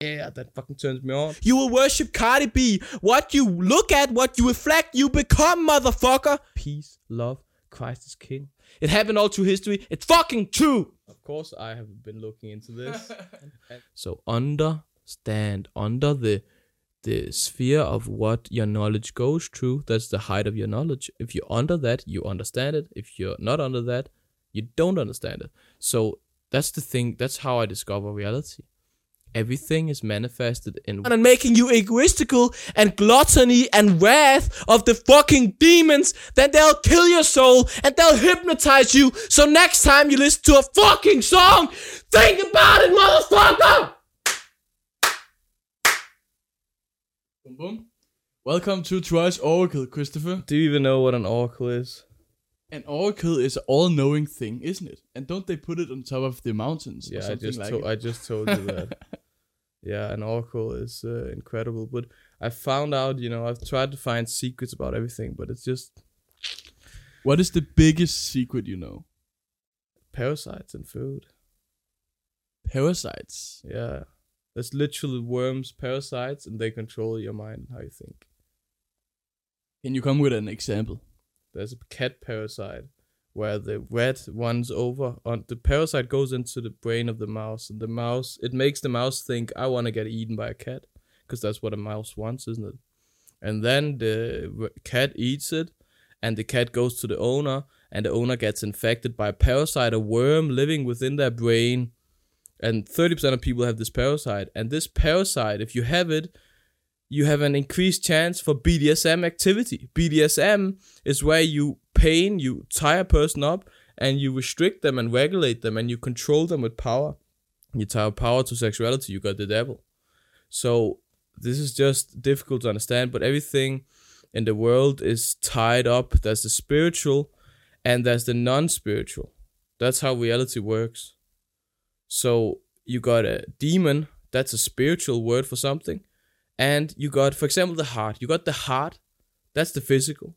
Yeah, that fucking turns me on. You will worship Cardi B. What you look at, what you reflect, you become, motherfucker. Peace, love, Christ is king. It happened all through history. It's fucking true. Of course, I have been looking into this. so understand under the the sphere of what your knowledge goes through. That's the height of your knowledge. If you're under that, you understand it. If you're not under that, you don't understand it. So that's the thing. That's how I discover reality. Everything is manifested in and making you egoistical and gluttony and wrath of the fucking demons. Then they'll kill your soul and they'll hypnotize you. So next time you listen to a fucking song, think about it, motherfucker. Boom, boom. Welcome to Troy's Oracle, Christopher. Do you even know what an oracle is? An oracle is an all-knowing thing, isn't it? And don't they put it on top of the mountains? or Yeah, I just like to- it? I just told you that. yeah, an oracle is uh, incredible, but I found out, you know, I've tried to find secrets about everything, but it's just What is the biggest secret you know? parasites and food. Parasites. Yeah. There's literally worms, parasites, and they control your mind and how you think. Can you come with an example? There's a cat parasite where the rat runs over on the parasite goes into the brain of the mouse and the mouse it makes the mouse think I want to get eaten by a cat because that's what a mouse wants, isn't it? And then the cat eats it and the cat goes to the owner and the owner gets infected by a parasite, a worm living within their brain. And 30% of people have this parasite. And this parasite, if you have it, you have an increased chance for BDSM activity. BDSM is where you pain, you tie a person up, and you restrict them and regulate them, and you control them with power. You tie power to sexuality, you got the devil. So this is just difficult to understand, but everything in the world is tied up. There's the spiritual and there's the non spiritual. That's how reality works. So you got a demon, that's a spiritual word for something. And you got, for example, the heart. You got the heart, that's the physical.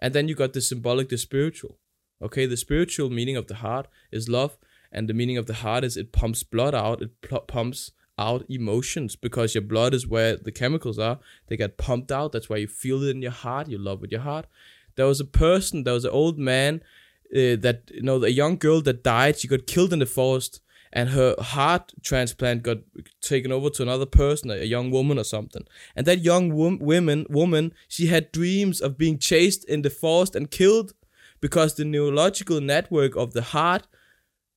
And then you got the symbolic, the spiritual. Okay, the spiritual meaning of the heart is love, and the meaning of the heart is it pumps blood out, it pl- pumps out emotions because your blood is where the chemicals are. They get pumped out. That's why you feel it in your heart. You love with your heart. There was a person, there was an old man uh, that, you know, a young girl that died. She got killed in the forest, and her heart transplant got taken over to another person, a young woman or something. And that young wom- woman, woman, she had dreams of being chased in the forest and killed because the neurological network of the heart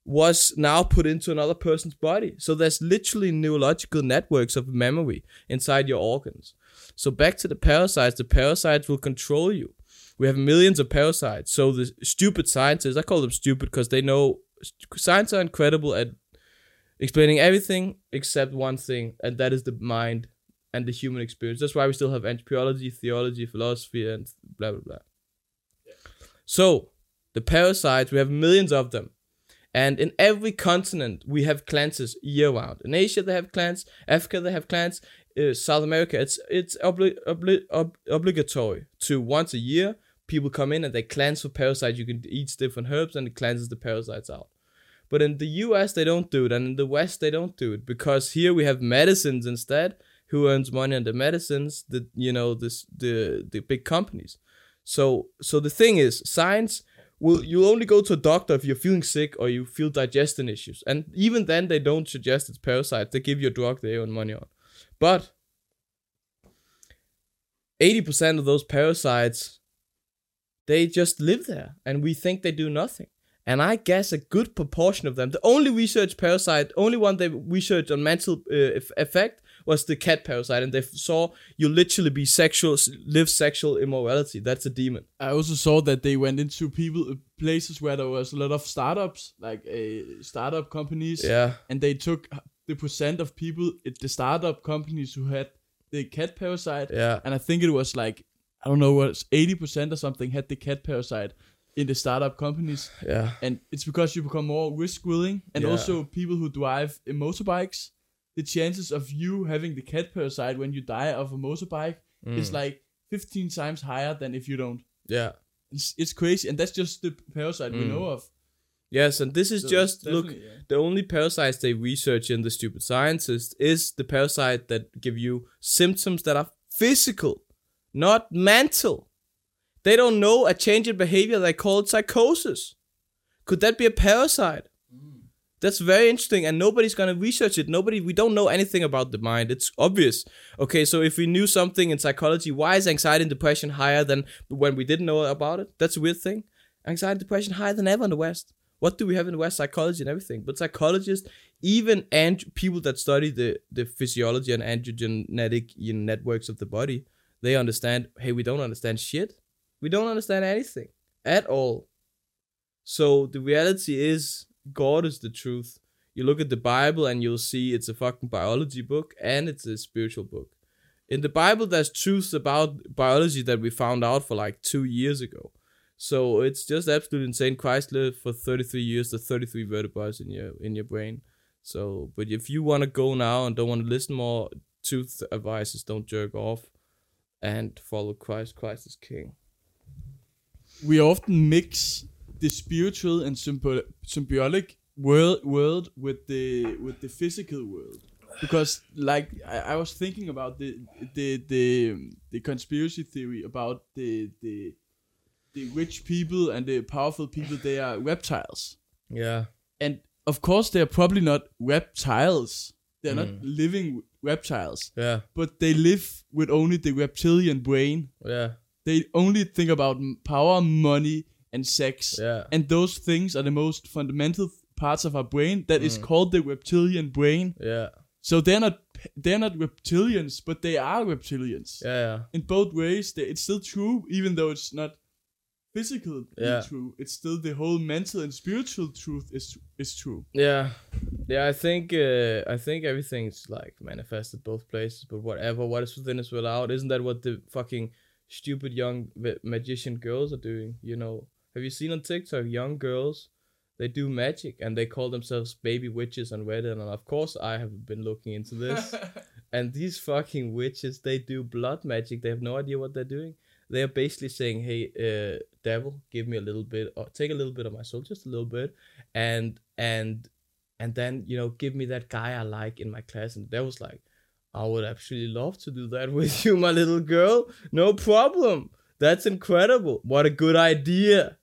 was now put into another person's body. So there's literally neurological networks of memory inside your organs. So back to the parasites, the parasites will control you. We have millions of parasites. So the stupid scientists, I call them stupid because they know science are incredible at explaining everything except one thing, and that is the mind and the human experience. That's why we still have anthropology, theology, philosophy, and blah blah blah. So the parasites, we have millions of them. And in every continent, we have cleanses year round. In Asia, they have clans. Africa, they have clans. Uh, South America, it's it's obli- obli- ob- obligatory to once a year people come in and they cleanse for parasites. You can eat different herbs and it cleanses the parasites out. But in the US, they don't do it, and in the West, they don't do it because here we have medicines instead. Who earns money on the medicines? The you know this the the big companies. So so the thing is, science will you'll only go to a doctor if you're feeling sick or you feel digestion issues, and even then they don't suggest it's parasites. They give you a drug they earn money on, but eighty percent of those parasites they just live there, and we think they do nothing. And I guess a good proportion of them, the only research parasite, only one they researched on mental uh, effect was the cat parasite, and they saw you literally be sexual, live sexual immorality. That's a demon. I also saw that they went into people places where there was a lot of startups, like uh, startup companies, Yeah, and they took the percent of people at the startup companies who had the cat parasite, yeah, and I think it was like I don't know what eighty percent or something had the cat parasite in the startup companies, yeah, and it's because you become more risk willing, and Yeah. also people who drive motorbikes, the chances of you having the cat parasite when you die of a motorbike is Mm. like fifteen times higher than if you don't. yeah. It's, it's crazy, and that's just the parasite we Mm. know of. Yes, and this is So just look. yeah. The only parasites they research in the stupid scientists is the parasite that give you symptoms that are physical, not mental. They don't know a change in behavior. They call it psychosis. Could that be a parasite? Mm. That's very interesting, and nobody's gonna research it. Nobody, we don't know anything about the mind. It's obvious. Okay, so if we knew something in psychology, why is anxiety and depression higher than when we didn't know about it? That's a weird thing. Anxiety and depression higher than ever in the West. What do we have in the West? Psychology and everything. But psychologists, even and people that study the the physiology and androgenetic you know, networks of the body, they understand. Hey, we don't understand shit. We don't understand anything at all. So the reality is God is the truth. You look at the Bible and you'll see it's a fucking biology book and it's a spiritual book. In the Bible, there's truths about biology that we found out for like two years ago. So it's just absolutely insane. Christ lived for 33 years, the 33 vertebrae in your in your brain. So, but if you want to go now and don't want to listen more truth advices, don't jerk off and follow Christ. Christ is king. We often mix the spiritual and symbi- symbiotic world world with the with the physical world because like I, I was thinking about the the the the conspiracy theory about the the the rich people and the powerful people they are reptiles Yeah. and of course they're probably not reptiles they're not Mm. living reptiles Yeah. but they live with only the reptilian brain Yeah. They only think about power, money, and sex. Yeah. And those things are the most fundamental parts of our brain that is Mm. called the reptilian brain. Yeah. So they're not they're not reptilians, but they are reptilians. Yeah. Yeah. In both ways, they, it's still true, even though it's not physically Yeah. true. It's still the whole mental and spiritual truth is is true. Yeah, yeah. I think uh, I think everything's like manifested both places. But whatever, what is within is without. Isn't that what the fucking stupid young magician girls are doing? You know, have you seen on TikTok young girls? They do magic and they call themselves baby witches on Reddit. And of course, I have been looking into this. and these fucking witches, they do blood magic. They have no idea what they're doing. They are basically saying, "Hey, uh, devil, give me a little bit, or take a little bit of my soul, just a little bit, and and and then you know, give me that guy I like in my class." And the devil's like, "I would absolutely love to do that with you, my little girl. No problem. That's incredible. What a good idea.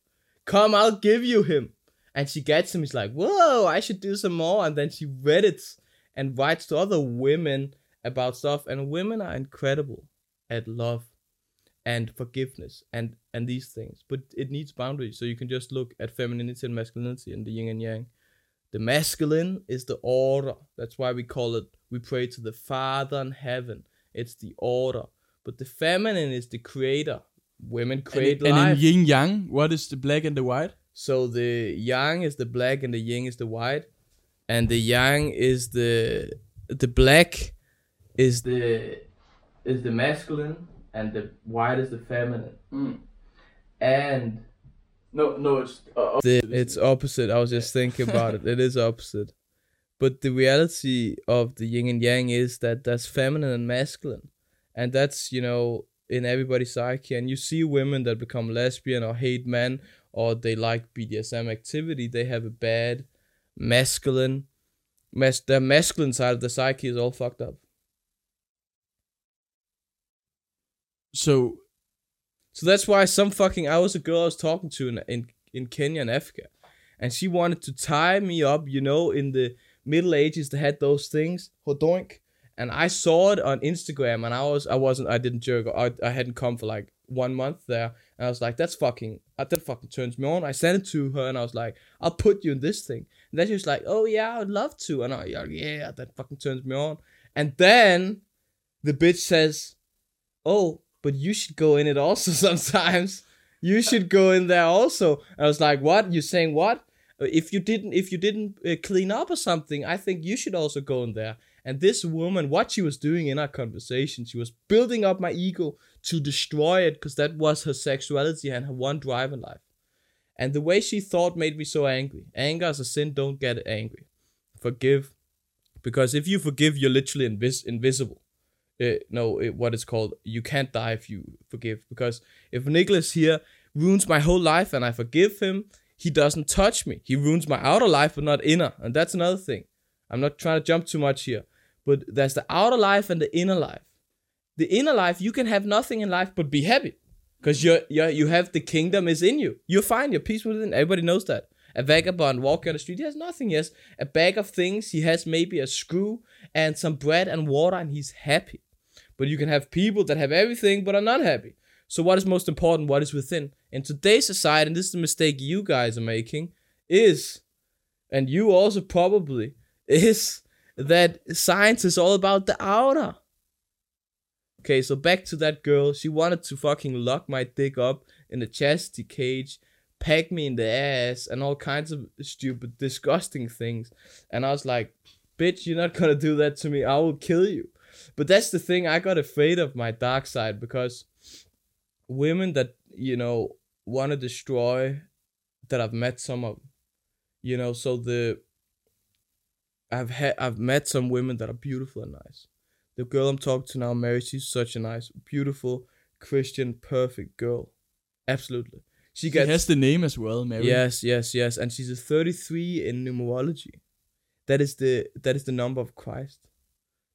Come, I'll give you him." And she gets him. He's like, "Whoa, I should do some more." And then she reddits and writes to other women about stuff. And women are incredible at love and forgiveness and and these things but it needs boundaries so you can just look at femininity and masculinity and the yin and yang the masculine is the order. That's why we call it we pray to the father in heaven. It's the order. But the feminine is the creator. Women create and, in- and in yin yang, what is the black and the white? so the yang is the black and the yin is the white. And the yang is the the black is the is the masculine and the white is the feminine. Hmm. And No, no, it's uh, the, it's opposite. I was just thinking about it. It is opposite. But the reality of the yin and yang is that that's feminine and masculine. And that's, you know, in everybody's psyche. And you see women that become lesbian or hate men or they like BDSM activity, they have a bad masculine, mas- the masculine side of the psyche is all fucked up. so So that's why some fucking I was a girl I was talking to in in, in Kenya and Africa, and she wanted to tie me up. You know, in the Middle Ages they had those things, hodoink, and I saw it on Instagram, and I was I wasn't I didn't jerk. I I hadn't come for like one month there, and I was like, that's fucking uh, that fucking turns me on. I sent it to her, and I was like, I'll put you in this thing. And then she was like, oh yeah, I'd love to, and I yeah that fucking turns me on. And then the bitch says, oh, but you should go in it also sometimes. You should go in there also. And I was like, what? You're saying what? Uh, If you didn't, if you didn't uh, clean up or something, I think you should also go in there. And this woman, what she was doing in our conversation, she was building up my ego to destroy it because that was her sexuality and her one drive in life. And the way she thought made me so angry. Anger is a sin. Don't get angry. Forgive, because if you forgive, you're literally invis- invisible uh, no, it, what it's called. You can't die if you forgive. Because if Nicholas here ruins my whole life and I forgive him, he doesn't touch me. He ruins my outer life, but not inner. And that's another thing. I'm not trying to jump too much here, but there's the outer life and the inner life. The inner life, you can have nothing in life but be happy, because you're, you're you have the kingdom is in you. You're fine. You're peaceful within. Everybody knows that. A vagabond walking on the street, he has nothing. He has a bag of things. He has maybe a screw and some bread and water, and he's happy. But you can have people that have everything but are not happy. So what is most important? What is within? In today's society, and this is the mistake you guys are making, is, and you also probably, is that science is all about the outer. Okay, so back to that girl. She wanted to fucking lock my dick up in a chastity cage, peck me in the ass, and all kinds of stupid, disgusting things. And I was like, bitch, you're not gonna do that to me. I will kill you. But that's the thing. I got afraid of my dark side because women that, you know, want to destroy, that I've met some of, you know, so the, I've had, I've met some women that are beautiful and nice. The girl I'm talking to now, Mary, she's such a nice, beautiful, Christian, perfect girl. Absolutely. She She gets has the name as well, Mary. Yes, yes, yes. And she's a 33 in numerology. That is the that is the number of Christ.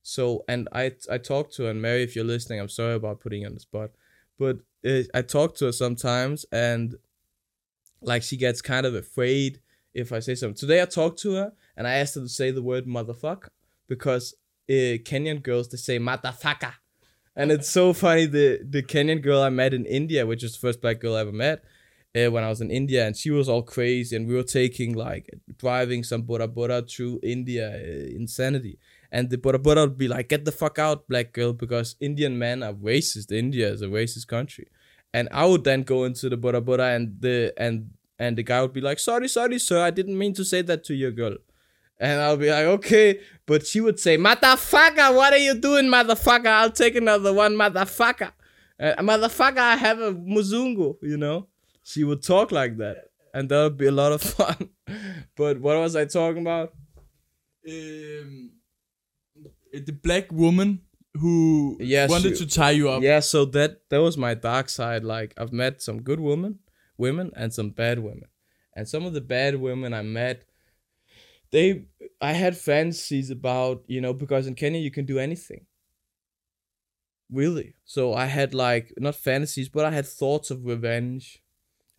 So and I I talked to her and Mary, if you're listening, I'm sorry about putting you on the spot, but uh, I talk to her sometimes and like she gets kind of afraid if I say something. Today I talked to her and I asked her to say the word motherfucker because uh, Kenyan girls they say motherfucker. And it's so funny the the Kenyan girl I met in India, which is the first black girl I ever met, uh, when I was in India, and she was all crazy, and we were taking like driving some boda boda through India, insanity. And the boda boda would be like, "Get the fuck out, black girl," because Indian men are racist. India is a racist country, and I would then go into the boda boda, and the and and the guy would be like, "Sorry, sorry, sir, I didn't mean to say that to your girl." And I'll be like, okay. But she would say, motherfucker, what are you doing, motherfucker? I'll take another one, motherfucker. Uh, motherfucker, I have a muzungu, you know? She would talk like that. And that would be a lot of fun. but what was I talking about? Um, the black woman who Yes, wanted she- to tie you up. Yeah, so that that was my dark side. Like I've met some good women, women, and some bad women. And some of the bad women I met, they I had fantasies about, you know, because in Kenya you can do anything. Really. So I had like not fantasies, but I had thoughts of revenge.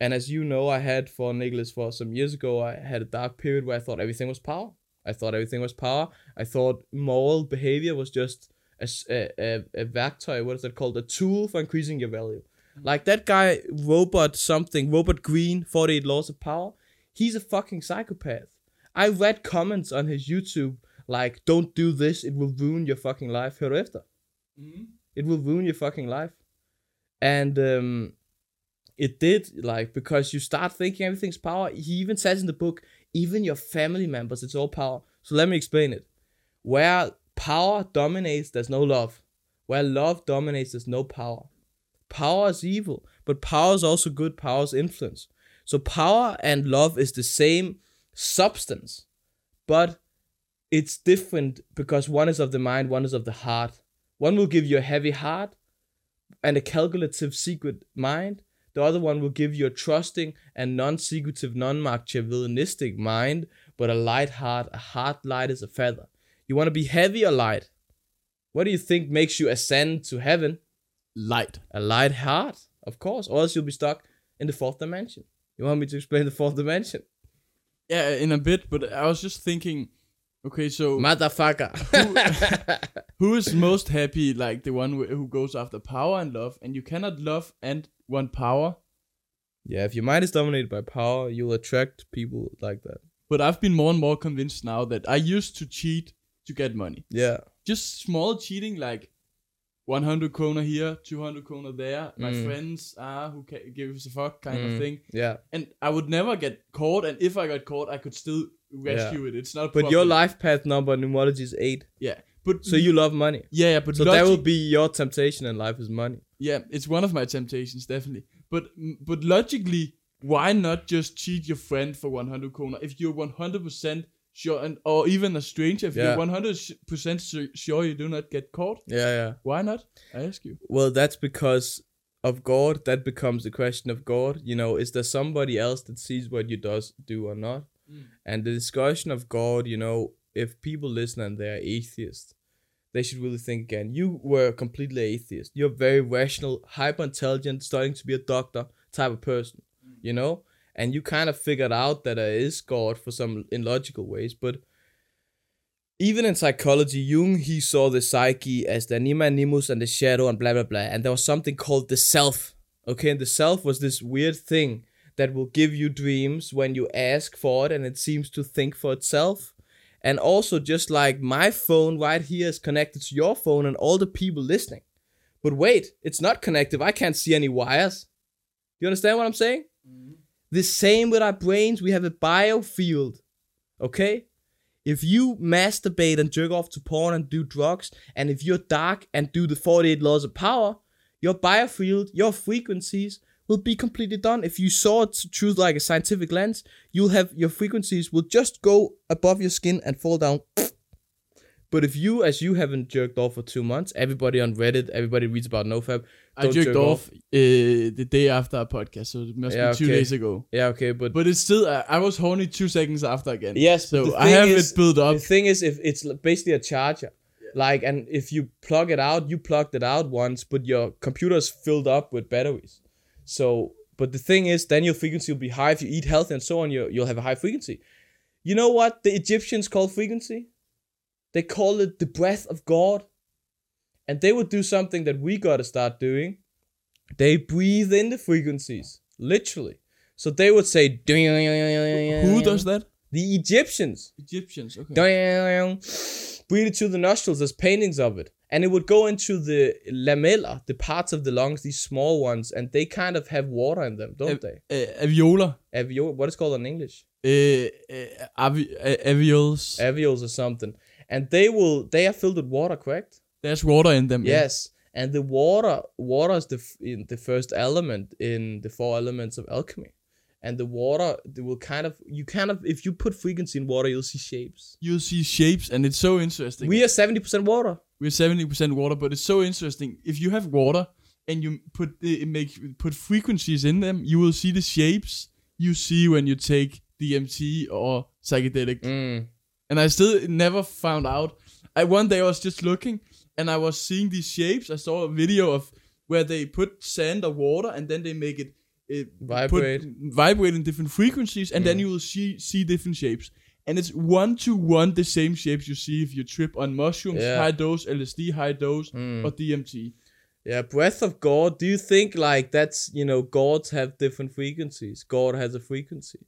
And as you know, I had for Nicholas for some years ago, I had a dark period where I thought everything was power. I thought everything was power. I thought moral behavior was just a, a, a vector, what is it called? A tool for increasing your value. Like that guy, Robot something, Robert Greene, 48 Laws of Power, he's a fucking psychopath. I read comments on his YouTube like, don't do this, it will ruin your fucking life. Hør efter. Mhm. It will ruin your fucking life. And um, it did, like, because you start thinking everything's power. He even says in the book, even your family members, it's all power. So let me explain it. Where power dominates, there's no love. Where love dominates, there's no power. Power is evil, but power is also good. Power is influence. So power and love is the same substance, but it's different because one is of the mind, one is of the heart. One will give you a heavy heart and a calculative secret mind. The other one will give you a trusting and non-secretive, non-Machiavellianistic mind, but a light heart. A heart light as a feather. You want to be heavy or light? What do you think makes you ascend to heaven? Light. A light heart, of course, or else you'll be stuck in the fourth dimension. You want me to explain the fourth dimension? Yeah, in a bit, but I was just thinking, okay, so Motherfucker. who is most happy, like the one who goes after power and love, and you cannot love and want power. yeah, if your mind is dominated by power, you'll attract people like that. But I've been more and more convinced now that I used to cheat to get money. Yeah. Just small cheating, like 100 kroner here, 200 kroner there. My Mm. friends are who ca- gives a fuck kind Mm, of thing. Yeah. And I would never get caught, and if I got caught, I could still rescue it. It's not. But your life path number in numerology is eight. yeah. But So you love money. yeah, yeah. But So that will be your temptation in life is money. Yeah, it's one of my temptations, definitely. But but logically, why not just cheat your friend for 100 kroner if you're 100% sure, and or even a stranger, if Yeah. you're 100% sure you do not get caught? Yeah, yeah. Why not? I ask you. Well, that's because of God, that becomes the question of God. You know, is there somebody else that sees what you does do or not? Mm. And the discussion of God, you know, if people listen and they're atheists, they should really think again. You were completely atheist. You're very rational, hyper intelligent, starting to be a doctor type of person, you know? And you kind of figured out that there is God for some in logical ways, but even in psychology, Jung he saw the psyche as the anima animus and the shadow and blah blah blah, and there was something called the self. Okay, and the self was this weird thing that will give you dreams when you ask for it, and it seems to think for itself. And also, just like my phone right here is connected to your phone and all the people listening. But wait, it's not connected. I can't see any wires. You understand what I'm saying? Mm-hmm. The same with our brains. We have a biofield. Okay? If you masturbate and jerk off to porn and do drugs, and if you're dark and do the 48 laws of power, your biofield, your frequencies will be completely done. If you saw it through like a scientific lens, you'll have your frequencies will just go above your skin and fall down. But if you, as you haven't jerked off for two months, everybody on Reddit, everybody reads about NoFap. I Don't jerked jerk off uh, the day after our podcast, so it must Yeah, be two okay. days ago. Yeah, okay, but, But it's still, uh, I was horny two seconds after again. yes, So I have is- it built up. The thing is, if it's basically a charger, like, and if you plug it out, you plugged it out once, but your computer's filled up with batteries. So, but the thing is, then your frequency will be high. If you eat healthy and so on, you you'll have a high frequency. You know what the Egyptians call frequency? They call it the breath of God, and they would do something that we gotta start doing. They breathe in the frequencies, literally. So they would say, Who does that? The Egyptians. Egyptians. Okay. Dang. Breathe it to the nostrils. There's paintings of it. And it would go into the lamella, the parts of the lungs, these small ones, and they kind of have water in them, don't they? Uh, aviola. Avio- what is it called in English? Uh, uh, avi- uh, aviols. Avioles or something. And they will, they are filled with water, correct? There's water in them. yeah. Yes. And the water, water is the f- in the first element in the four elements of alchemy. And the water, they will kind of, you kind of, if you put frequency in water, you'll see shapes. You'll see shapes, and it's so interesting. We are 70% water. We're seventy percent water, but it's so interesting. If you have water and you put the, make put frequencies in them, you will see the shapes you see when you take DMT or psychedelic. Mm. And I still never found out. I one day I was just looking and I was seeing these shapes. I saw a video of where they put sand or water and then they make it, it Vibrate. put, vibrate in different frequencies, and then Mm. you will see see different shapes. And it's one to one the same shapes you see if you trip on mushrooms, Yeah. high dose LSD, high dose, Mm. or DMT. Yeah, breath of God. Do you think like that's you know gods have different frequencies? God has a frequency,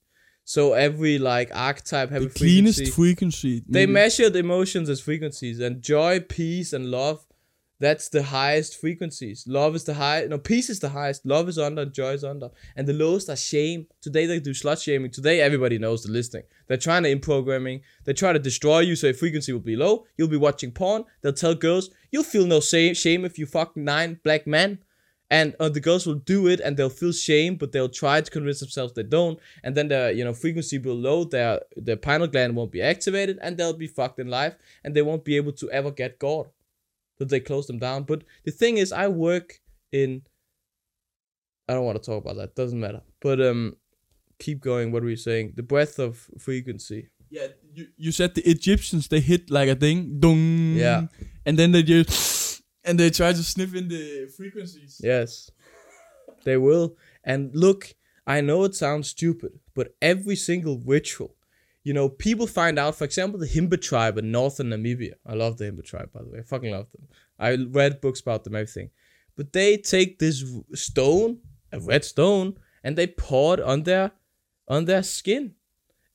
so every like archetype have The a frequency. cleanest frequency. they measured emotions as frequencies, and joy, peace, and love. That's the highest frequencies. Love is the high. No, peace is the highest. Love is under, joy is under, and the lowest are shame. Today they do slut shaming. Today everybody knows the listing. They're trying to in programming. They try to destroy you, so your frequency will be low. You'll be watching porn. They'll tell girls you'll feel no shame if you fuck nine black men, and uh, the girls will do it, and they'll feel shame, but they'll try to convince themselves they don't, and then their you know frequency will low. Their their pineal gland won't be activated, and they'll be fucked in life, and they won't be able to ever get God. So they close them down. But the thing is, I work in. I don't want to talk about that. Doesn't matter. But um, keep going. What were you saying? The breadth of frequency. Yeah, you, you said the Egyptians they hit like a thing, dung. Yeah. and then they just and they try to sniff in the frequencies. Yes, they will. And look, I know it sounds stupid, but every single ritual, you know, people find out. For example, the Himba tribe in northern Namibia. I love the Himba tribe, by the way. I fucking love them. I read books about them, everything. But they take this stone, a red stone, and they pour it on their on their skin.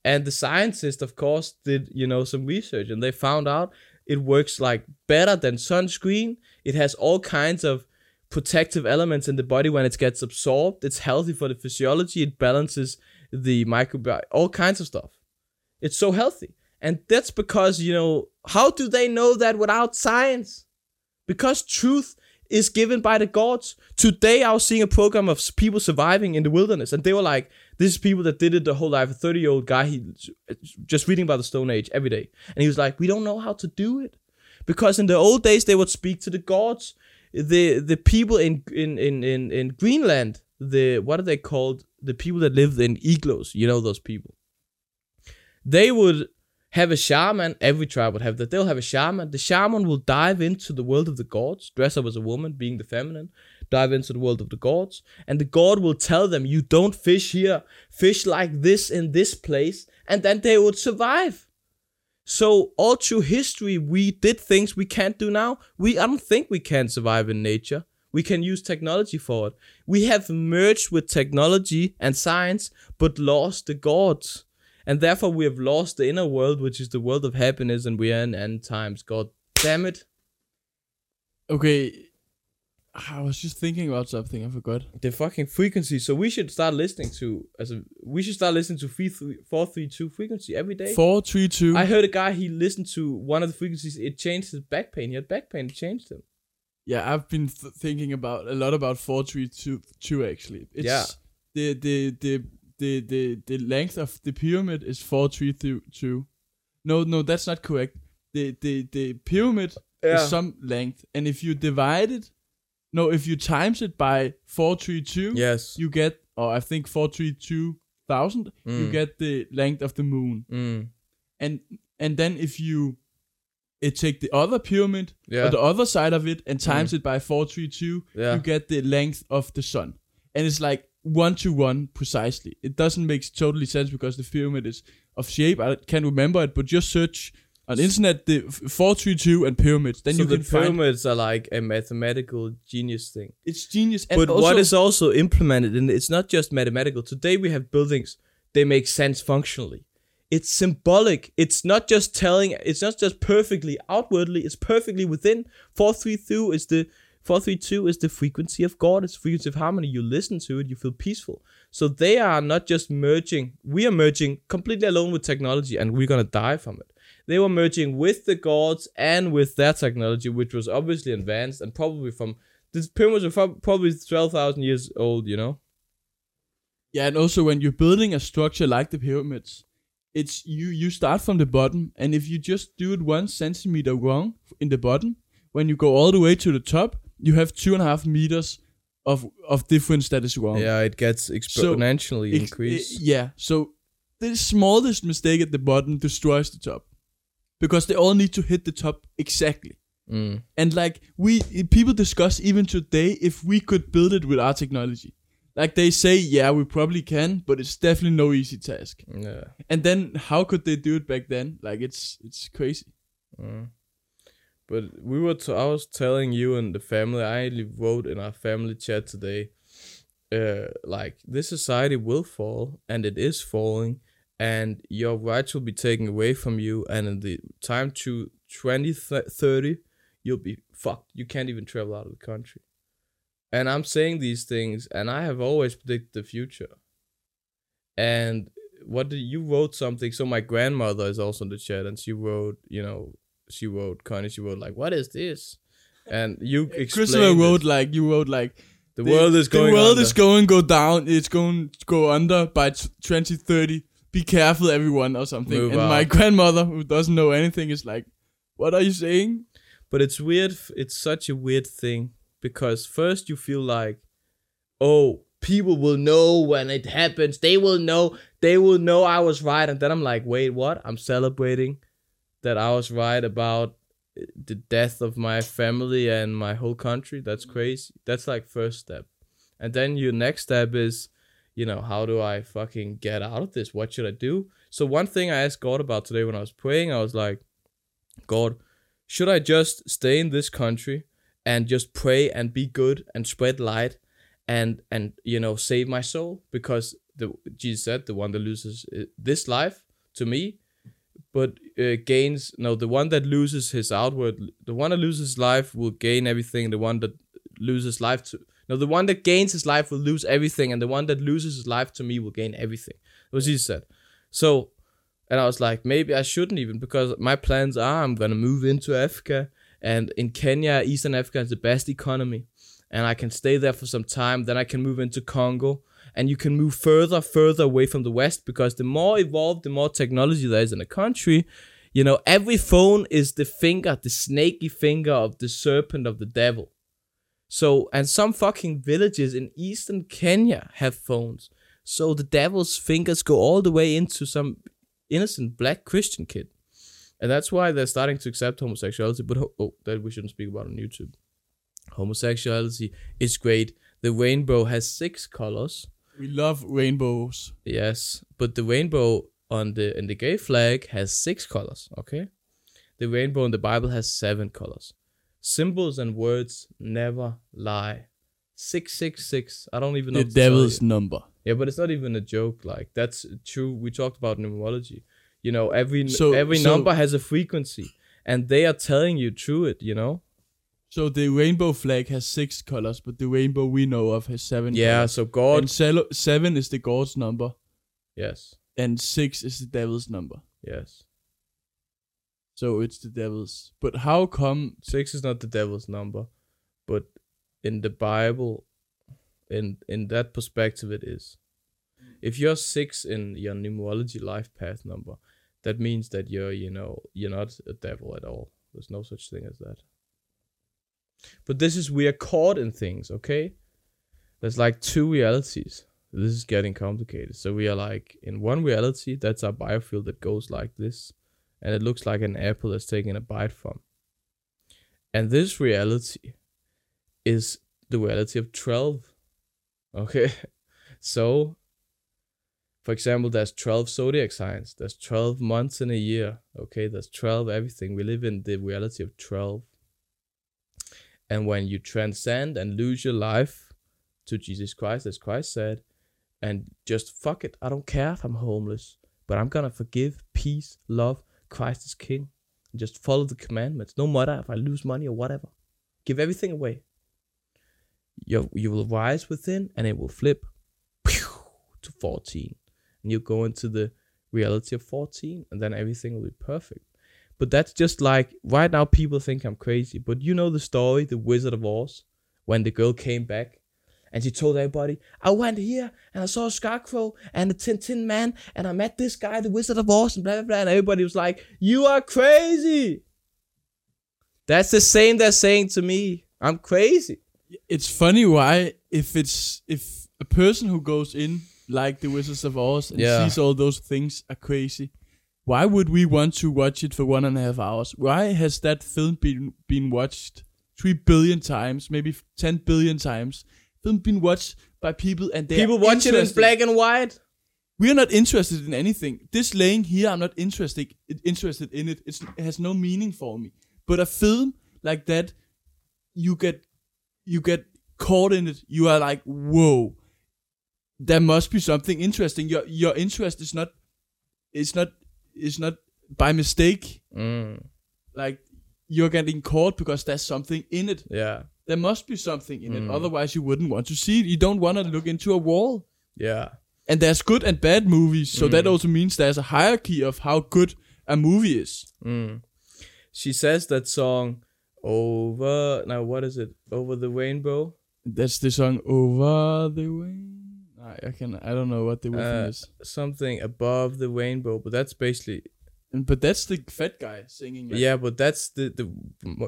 And the scientists, of course, did you know some research, and they found out it works like better than sunscreen. It has all kinds of protective elements in the body when it gets absorbed. It's healthy for the physiology. It balances the microbiome, all kinds of stuff. It's so healthy. And that's because, you know, how do they know that without science? Because truth is given by the gods. Today I was seeing a program of people surviving in the wilderness, and they were like, this is people that did it the whole life. A 30 year old guy, he just reading about the Stone Age every day. And he was like, we don't know how to do it. Because in the old days, they would speak to the gods. the the people in in in in, in Greenland, the what are they called? The people that live in igloos. You know those people. They would have a shaman. Every tribe would have that. They'll have a shaman. The shaman will dive into the world of the gods, dress up as a woman, being the feminine, dive into the world of the gods, and the god will tell them, "You don't fish here. Fish like this in this place," and then they would survive. So all through history, we did things we can't do now. We I don't think we can survive in nature. We can use technology for it. We have merged with technology and science, but lost the gods. And therefore we have lost the inner world, which is the world of happiness, and we are in end times. God damn it. Okay. I was just thinking about something. I forgot. The fucking frequency. So we should start listening to as a, we should start listening to 432 frequency every day. Four, three, two. I heard a guy he listened to one of the frequencies, it changed his back pain. He had back pain, it changed him. Yeah, I've been th- thinking about a lot about four, three, two, two. Actually, it's Yeah. the the the the the the length of the pyramid is four, three, two, two. No, no, that's not correct. The the the pyramid is some length, and if you divide it, no, if you times it by four, three, two, Yes. you get, or I think four, three, two thousand, you Mm. get the length of the moon, Mm. and and then if you it take the other pyramid Yeah. or the other side of it and times it by 432 Yeah. you get the length of the sun and it's like one to one precisely it doesn't make totally sense because the pyramid is of shape i can't remember it but just search on internet the 432 and pyramids then so you the can find pyramids are like a mathematical genius thing. it's genius and but also, what is also implemented, and it's not just mathematical. Today we have buildings; they make sense functionally. It's symbolic. It's not just telling. It's not just perfectly outwardly. It's perfectly within. Four three two is the four three two is the frequency of God. It's frequency of harmony. You listen to it, you feel peaceful. So they are not just merging. We are merging completely alone with technology, and we're gonna die from it. They were merging with the gods and with their technology, which was obviously advanced and probably from the pyramids are probably twelve thousand years old. You know. yeah and also when you're building a structure like the pyramids it's you you start from the bottom and if you just do it one centimeter wrong in the bottom when you go all the way to the top you have two and a half meters of of difference that is wrong Yeah, it gets exponentially Ex- increased. i- yeah so the smallest mistake at the bottom destroys the top because they all need to hit the top exactly Mm. and like we people discuss even today if we could build it with our technology like they say yeah we probably can but it's definitely no easy task Yeah. and then how could they do it back then? Like it's it's crazy. Mm. But we were. I was telling you and the family. I wrote in our family chat today. Uh, like this society will fall, and it is falling, and your rights will be taken away from you. And in the time to 2030, you'll be fucked. You can't even travel out of the country. And I'm saying these things, and I have always predicted the future. And what did you wrote something? So my grandmother is also in the chat, and she wrote, you know, she wrote, Connie, she wrote like, "What is this?" And you Christopher wrote like you wrote like the, world is going. The world under. is going go down. It's going to go under by t- 2030. Be careful, everyone, or something. Move and my grandmother, who doesn't know anything, is like, "What are you saying?" But it's weird. It's such a weird thing because first you feel like, oh, people will know when it happens. They will know. They will know I was right. And then I'm like, wait, what? I'm celebrating that I was right about uh, the death of my family and my whole country. That's crazy. That's like first step. And then your next step is, you know, how do I fucking get out of this? What should I do? So one thing I asked God about today when I was praying, I was like, God, should I just stay in this country and just pray and be good and spread light and and you know save my soul because the Jesus said the one that loses uh, this life to me but uh, gains no the one that loses his outward the one that loses life will gain everything the one that loses life to no the one that gains his life will lose everything and the one that loses his life to me will gain everything was he said so and I was like, maybe I shouldn't even because my plans are I'm gonna move into Africa and in Kenya, Eastern Africa is the best economy. And I can stay there for some time, then I can move into Congo. And you can move further, further away from the West because the more evolved, the more technology there is in a country. You know, every phone is the finger, the snaky finger of the serpent of the devil. So and some fucking villages in eastern Kenya have phones. So the devil's fingers go all the way into some innocent black Christian kid. And that's why they're starting to accept homosexuality. But ho- oh, that we shouldn't speak about on YouTube. Homosexuality is great. The rainbow has six colors. We love rainbows. Yes, but the rainbow on the in the gay flag has six colors. Okay, the rainbow in the Bible has seven colors. Symbols and words never lie. Six six six. I don't even know. The what to tell devil's number. Yeah, but it's not even a joke. Like that's true. We talked about numerology. You know, every So- every so- number has a frequency, and they are telling you through it. You know. So the rainbow flag has six colors, but the rainbow we know of has seven. Yeah. colors. So God. And sel- seven is the God's number, yes. and six is the devil's number. Yes. So it's the devil's. But how come? Six is not the devil's number, but in the Bible, in in that perspective, it is. If you're six in your numerology life path number, that means that you're you know you're not a devil at all. There's no such thing as that. But this is we are caught in things, okay? There's like two realities. This is getting complicated. So we are like in one reality, that's our biofield that goes like this, and it looks like an apple that's taking a bite from. And this reality is the reality of 12. Okay? So, for example, there's 12 zodiac signs, there's 12 months in a year. Okay? There's 12 everything. We live in the reality of 12. And when you transcend and lose your life to Jesus Christ, as Christ said, and just fuck it, I don't care if I'm homeless, but I'm gonna forgive, peace, love, Christ is King. Just follow the commandments. No matter if I lose money or whatever. Give everything away. You, you will rise within and it will flip to 14. And you go into the reality of 14 and then everything will be perfect. But that's just like right now people think I'm crazy. But you know the story, the Wizard of Oz, when the girl came back and she told everybody, I went here and I saw a scarecrow and a Tin Tin Man and I met this guy, the Wizard of Oz, and blah blah blah. And everybody was like, You are crazy. That's the same they're saying to me. I'm crazy. It's funny why if it's if a person who goes in like the Wizards of Oz and Yeah. sees all those things are crazy. Why would we want to watch it for one and a half hours? Why has that film been been watched three billion times, maybe ten billion times? Film been watched by people and they People watch it in black and white. We are not interested in anything. This laying here, I'm not interested interested in it. It's, it has no meaning for me. But a film like that, you get you get caught in it. You are like, whoa, there must be something interesting. Your your interest is not is not is not by mistake. Mm, Like you're getting caught because there's something in it. yeah, There must be something in it. Mm. Otherwise, you wouldn't want to see it. You don't want to look into a wall. yeah. And there's good and bad movies, so that Mm. also means there's a hierarchy of how good a movie is. Mm. She says that song over. Now, what is it? Over the rainbow. That's the song "Over the Way." I, I can I don't know what the Uh, is, Something above the rainbow, but that's basically but that's the fat guy singing. Like, yeah. But that's the the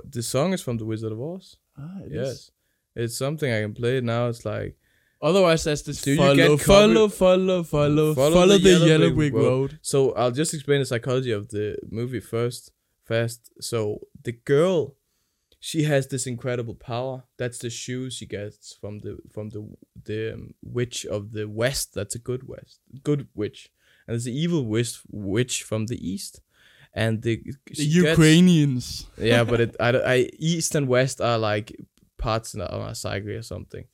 the song is from the Wizard of Oz. ah, it is. Yes, it's something I can play now. It's like Otherwise, that's this Do you follow, get follow, follow, follow, Follow follow, the the, yellow brick brick road. road. So I'll just explain the psychology of the movie first, fast. So the girl, she has this incredible power. That's the shoe she gets from the from the the um, witch of the west. That's a good west, good witch, and there's the evil witch witch from the east, and the, The she gets- Ukrainians. yeah, but it, I, I east and west are like parts of our psyche or something.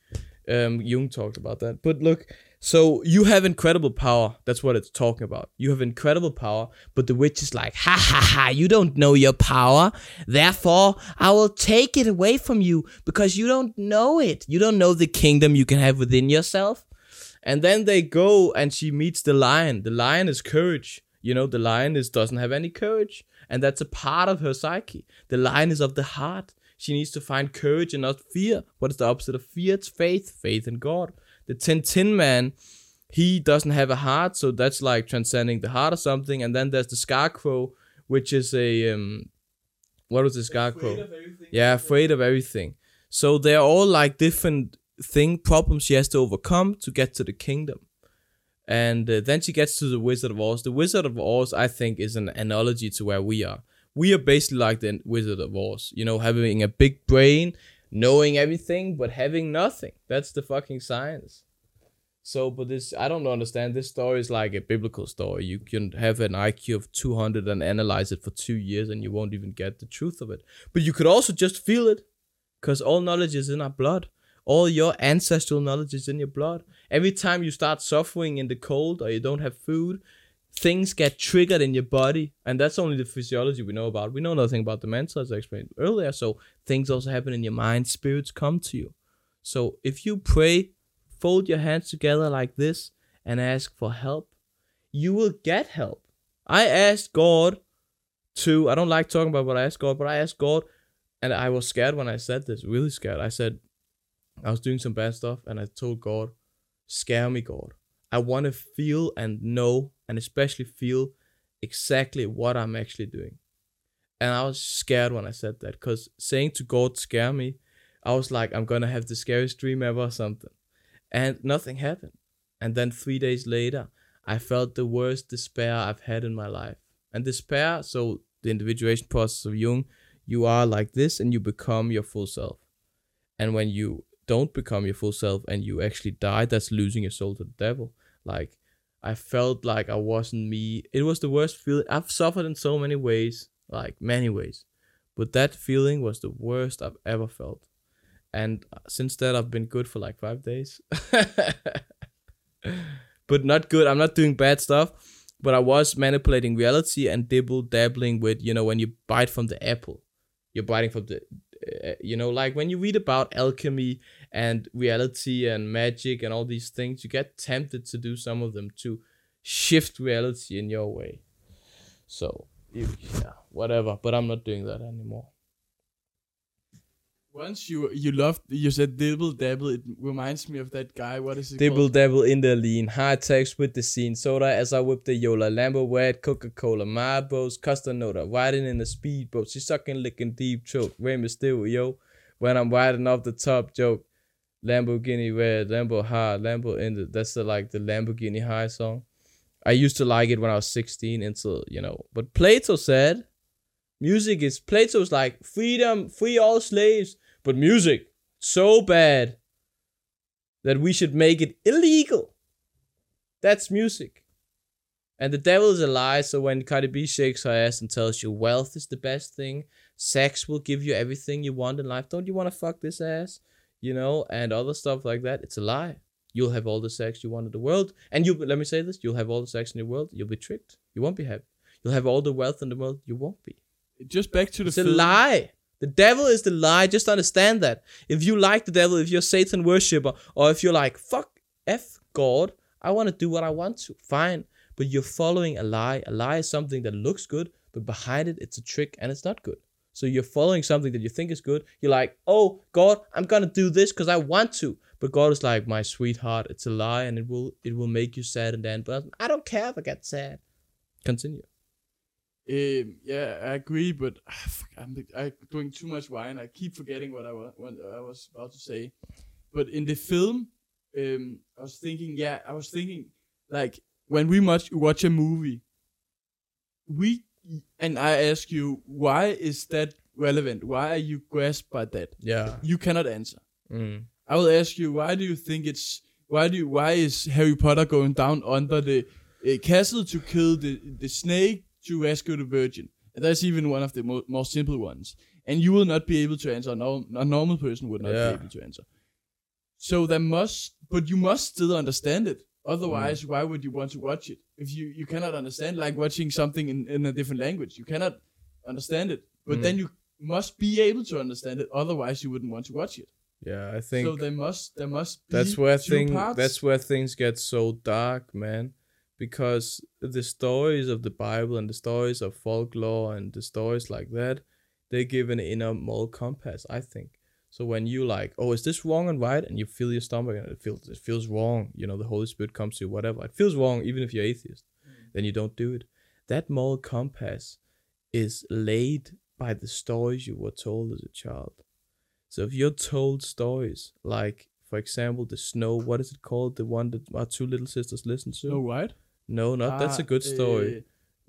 Um, Jung talked about that. But look, so you have incredible power. That's what it's talking about. You have incredible power, but the witch is like, ha ha ha, you don't know your power. Therefore, I will take it away from you because you don't know it. You don't know the kingdom you can have within yourself. And then they go and she meets the lion. The lion is courage. You know, the lion is doesn't have any courage. And that's a part of her psyche. The lion is of the heart. She needs to find courage and not fear. What is the opposite of fear? It's faith. Faith in God. The Tin Tin Man, he doesn't have a heart, so that's like transcending the heart or something. And then there's the Scarecrow, which is a um, what was the Scarecrow? Yeah, afraid of everything. So they're all like different thing problems she has to overcome to get to the kingdom. And uh, then she gets to the Wizard of Oz. The Wizard of Oz, I think, is an analogy to where we are. We are basically like the Wizard of Oz, you know, having a big brain, knowing everything, but having nothing. That's the fucking science. So, but this, I don't understand. This story is like a biblical story. You can have an IQ of 200 and analyze it for two years and you won't even get the truth of it. But you could also just feel it because all knowledge is in our blood. All your ancestral knowledge is in your blood. Every time you start suffering in the cold or you don't have food, things get triggered in your body. And that's only the physiology we know about. We know nothing about the mental, as I explained earlier. So things also happen in your mind. Spirits come to you. So if you pray fold your hands together like this and ask for help, you will get help. I asked God to, I don't like talking about what I asked God, but I asked God, and I was scared when I said this, really scared. I said, I was doing some bad stuff, and I told God, scare me, God. I want to feel and know, and especially feel exactly what I'm actually doing. And I was scared when I said that, because saying to God, scare me, I was like, I'm gonna have the scariest dream ever or something and nothing happened. And then three days later, I felt the worst despair I've had in my life. And despair, so the individuation process of Jung, you are like this and you become your full self. And when you don't become your full self and you actually die, that's losing your soul to the devil. Like, I felt like I wasn't me. It was the worst feeling. I've suffered in so many ways, like many ways. But that feeling was the worst I've ever felt and since then I've been good for like five days. but not good. I'm not doing bad stuff, but I was manipulating reality and dibble dabbling with you know when you bite from the apple, you're biting from the uh, Eh, you know like when you read about alchemy and reality and magic and all these things, you get tempted to do some of them to shift reality in your way. So yeah, whatever. But I'm not doing that anymore. Once you you loved you said dibble dabble, it reminds me of that guy. What is it Dibble called? dabble in the lean, high text with the scene, soda as I whip the Yola, Lambo wet, Coca Cola, my boats, custom noda, riding in the speedboat, she sucking, licking deep choke, Mysterio, yo. when I'm riding off the top joke, Lamborghini red, Lambo high, Lambo in the that's the like the Lamborghini high song. I used to like it when I was 16 until you know, but Plato said Music is Plato's like freedom, free all slaves, but music so bad that we should make it illegal. That's music. And the devil is a lie, so when Cardi B shakes her ass and tells you wealth is the best thing, sex will give you everything you want in life, don't you want to fuck this ass? You know, and other stuff like that, it's a lie. You'll have all the sex you want in the world, and you let me say this, you'll have all the sex in the world, you'll be tricked. You won't be happy. You'll have all the wealth in the world, you won't be. Just back to the It's a lie. The devil is the lie. Just understand that. If you like the devil, if you're Satan worshiper, or if you're like, fuck F God, I want to do what I want to, fine. But you're following a lie. A lie is something that looks good, but behind it, it's a trick and it's not good. So you're following something that you think is good. You're like, oh God, I'm gonna do this because I want to. But God is like, my sweetheart, it's a lie and it will it will make you sad in the end. But I don't care if I get sad. Continue. Um, yeah, I agree, but ah, fuck, I'm, I'm doing too much wine. I keep forgetting what I, wa- what I was about to say. But in the film, um, I was thinking, yeah, I was thinking, like, when we much watch a movie, we, and I ask you, why is that relevant? Why are you grasped by that? Yeah. You cannot answer. Mm. I will ask you, why do you think it's, why do you, why is Harry Potter going down under the uh, castle to kill the, the snake to rescue the virgin? And that's even one of the mo- more simple ones. And you will not be able to answer. No, a normal person would not Yeah. be able to answer. So there must, but you must still understand it. Otherwise, why would you want to watch it? If you, you cannot understand, like watching something in, in a different language, you cannot understand it. But Mm. then you must be able to understand it. Otherwise, you wouldn't want to watch it. Yeah, I think So there must there must be that's where two thing parts. that's where things get so dark man because the stories of the bible and the stories of folklore and the stories like that they give an inner moral compass i think so when you like oh is this wrong and right and you feel your stomach and it feels it feels wrong you know the holy spirit comes to you whatever it feels wrong even if you're atheist mm. then you don't do it that moral compass is laid by the stories you were told as a child So if you're told stories like, for example, the snow, what is it called? The one that our two little sisters listen to? Snow White. No, not that's a Ah, good story. uh,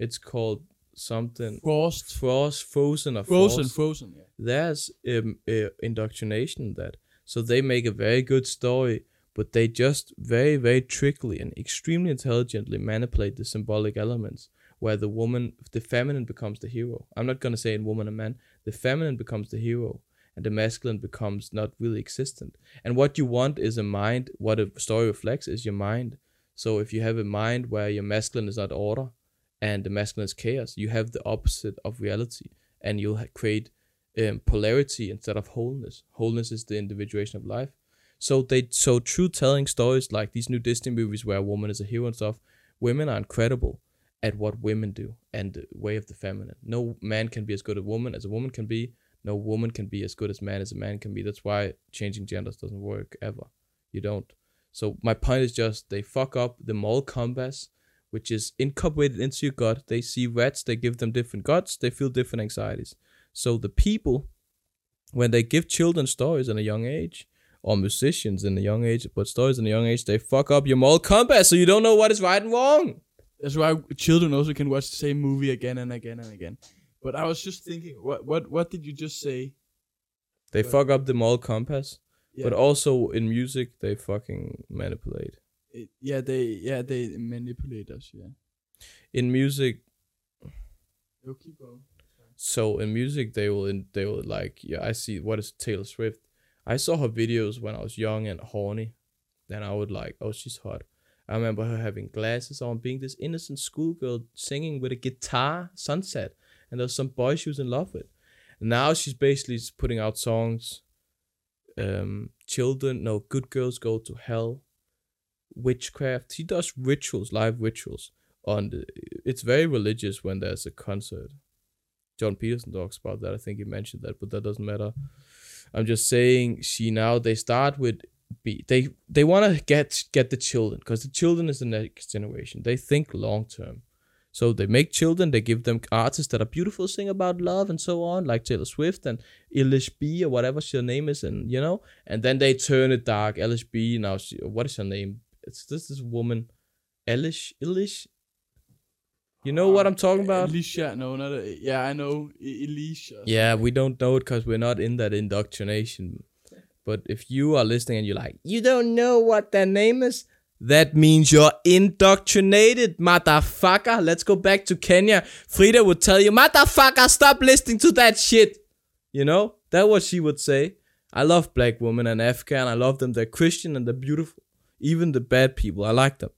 It's called something Frost. Frost, Frozen, or Frozen. Frost. Frozen. Yeah. There's um, uh, indoctrination in that. So they make a very good story, but they just very, very trickily and extremely intelligently manipulate the symbolic elements where the woman, the feminine becomes the hero. I'm not going to say in woman and man, the feminine becomes the hero and the masculine becomes not really existent. And what you want is a mind, what a story reflects is your mind. So if you have a mind where your masculine is not order and the masculine is chaos, you have the opposite of reality and you'll create um, polarity instead of wholeness. Wholeness is the individuation of life. So they so true telling stories like these new Disney movies where a woman is a hero and stuff. Women are incredible at what women do and the way of the feminine. No man can be as good a woman as a woman can be. No woman can be as good as man as a man can be. That's why changing genders doesn't work ever. You don't. So my point is just they fuck up the moral compass, which is incorporated into your gut. They see rats, they give them different guts, they feel different anxieties. So the people, when they give children stories in a young age, or musicians in a young age, but stories in a young age, they fuck up your moral compass, so you don't know what is right and wrong. That's why children also can watch the same movie again and again and again. But I was just thinking, what what what did you just say? They But- fuck up the moral compass, Yeah, but also in music they fucking manipulate. it- yeah, they yeah they manipulate us. Yeah. In music, Yo, keep going. so in music they will in, they will like yeah I see what is Taylor Swift. I saw her videos when I was young and horny. Then I would like oh she's hot. I remember her having glasses on, being this innocent schoolgirl singing with a guitar, sunset, and there was some boy she was in love with. Now she's basically just putting out songs. Um, children, no, good girls go to hell. Witchcraft. She does rituals, live rituals. On the, it's very religious when there's a concert. Jordan Peterson talks about that. I think he mentioned that, but that doesn't matter. I'm just saying she now they start with be they they want to get get the children because the children is the next generation. They think long term. So they make children, they give them artists that are beautiful, sing about love and so on, like Taylor Swift and Eilish B or whatever her name is, and you know, and then they turn it dark. Eilish B now, she, what is her name? It's this this woman, Eilish Eilish. You know what uh, I'm talking about? Alicia, no, not a, yeah, I know E- Alicia. Yeah, we don't know it because we're not in that indoctrination. But if you are listening and you're like, you don't know what their name is, that means you're indoctrinated, motherfucker. Let's go back to Kenya. Frida would tell you, motherfucker, stop listening to that shit. You know, that what she would say. I love black women and Africa, and I love them. They're Christian and they're beautiful. Even the bad people, I like them.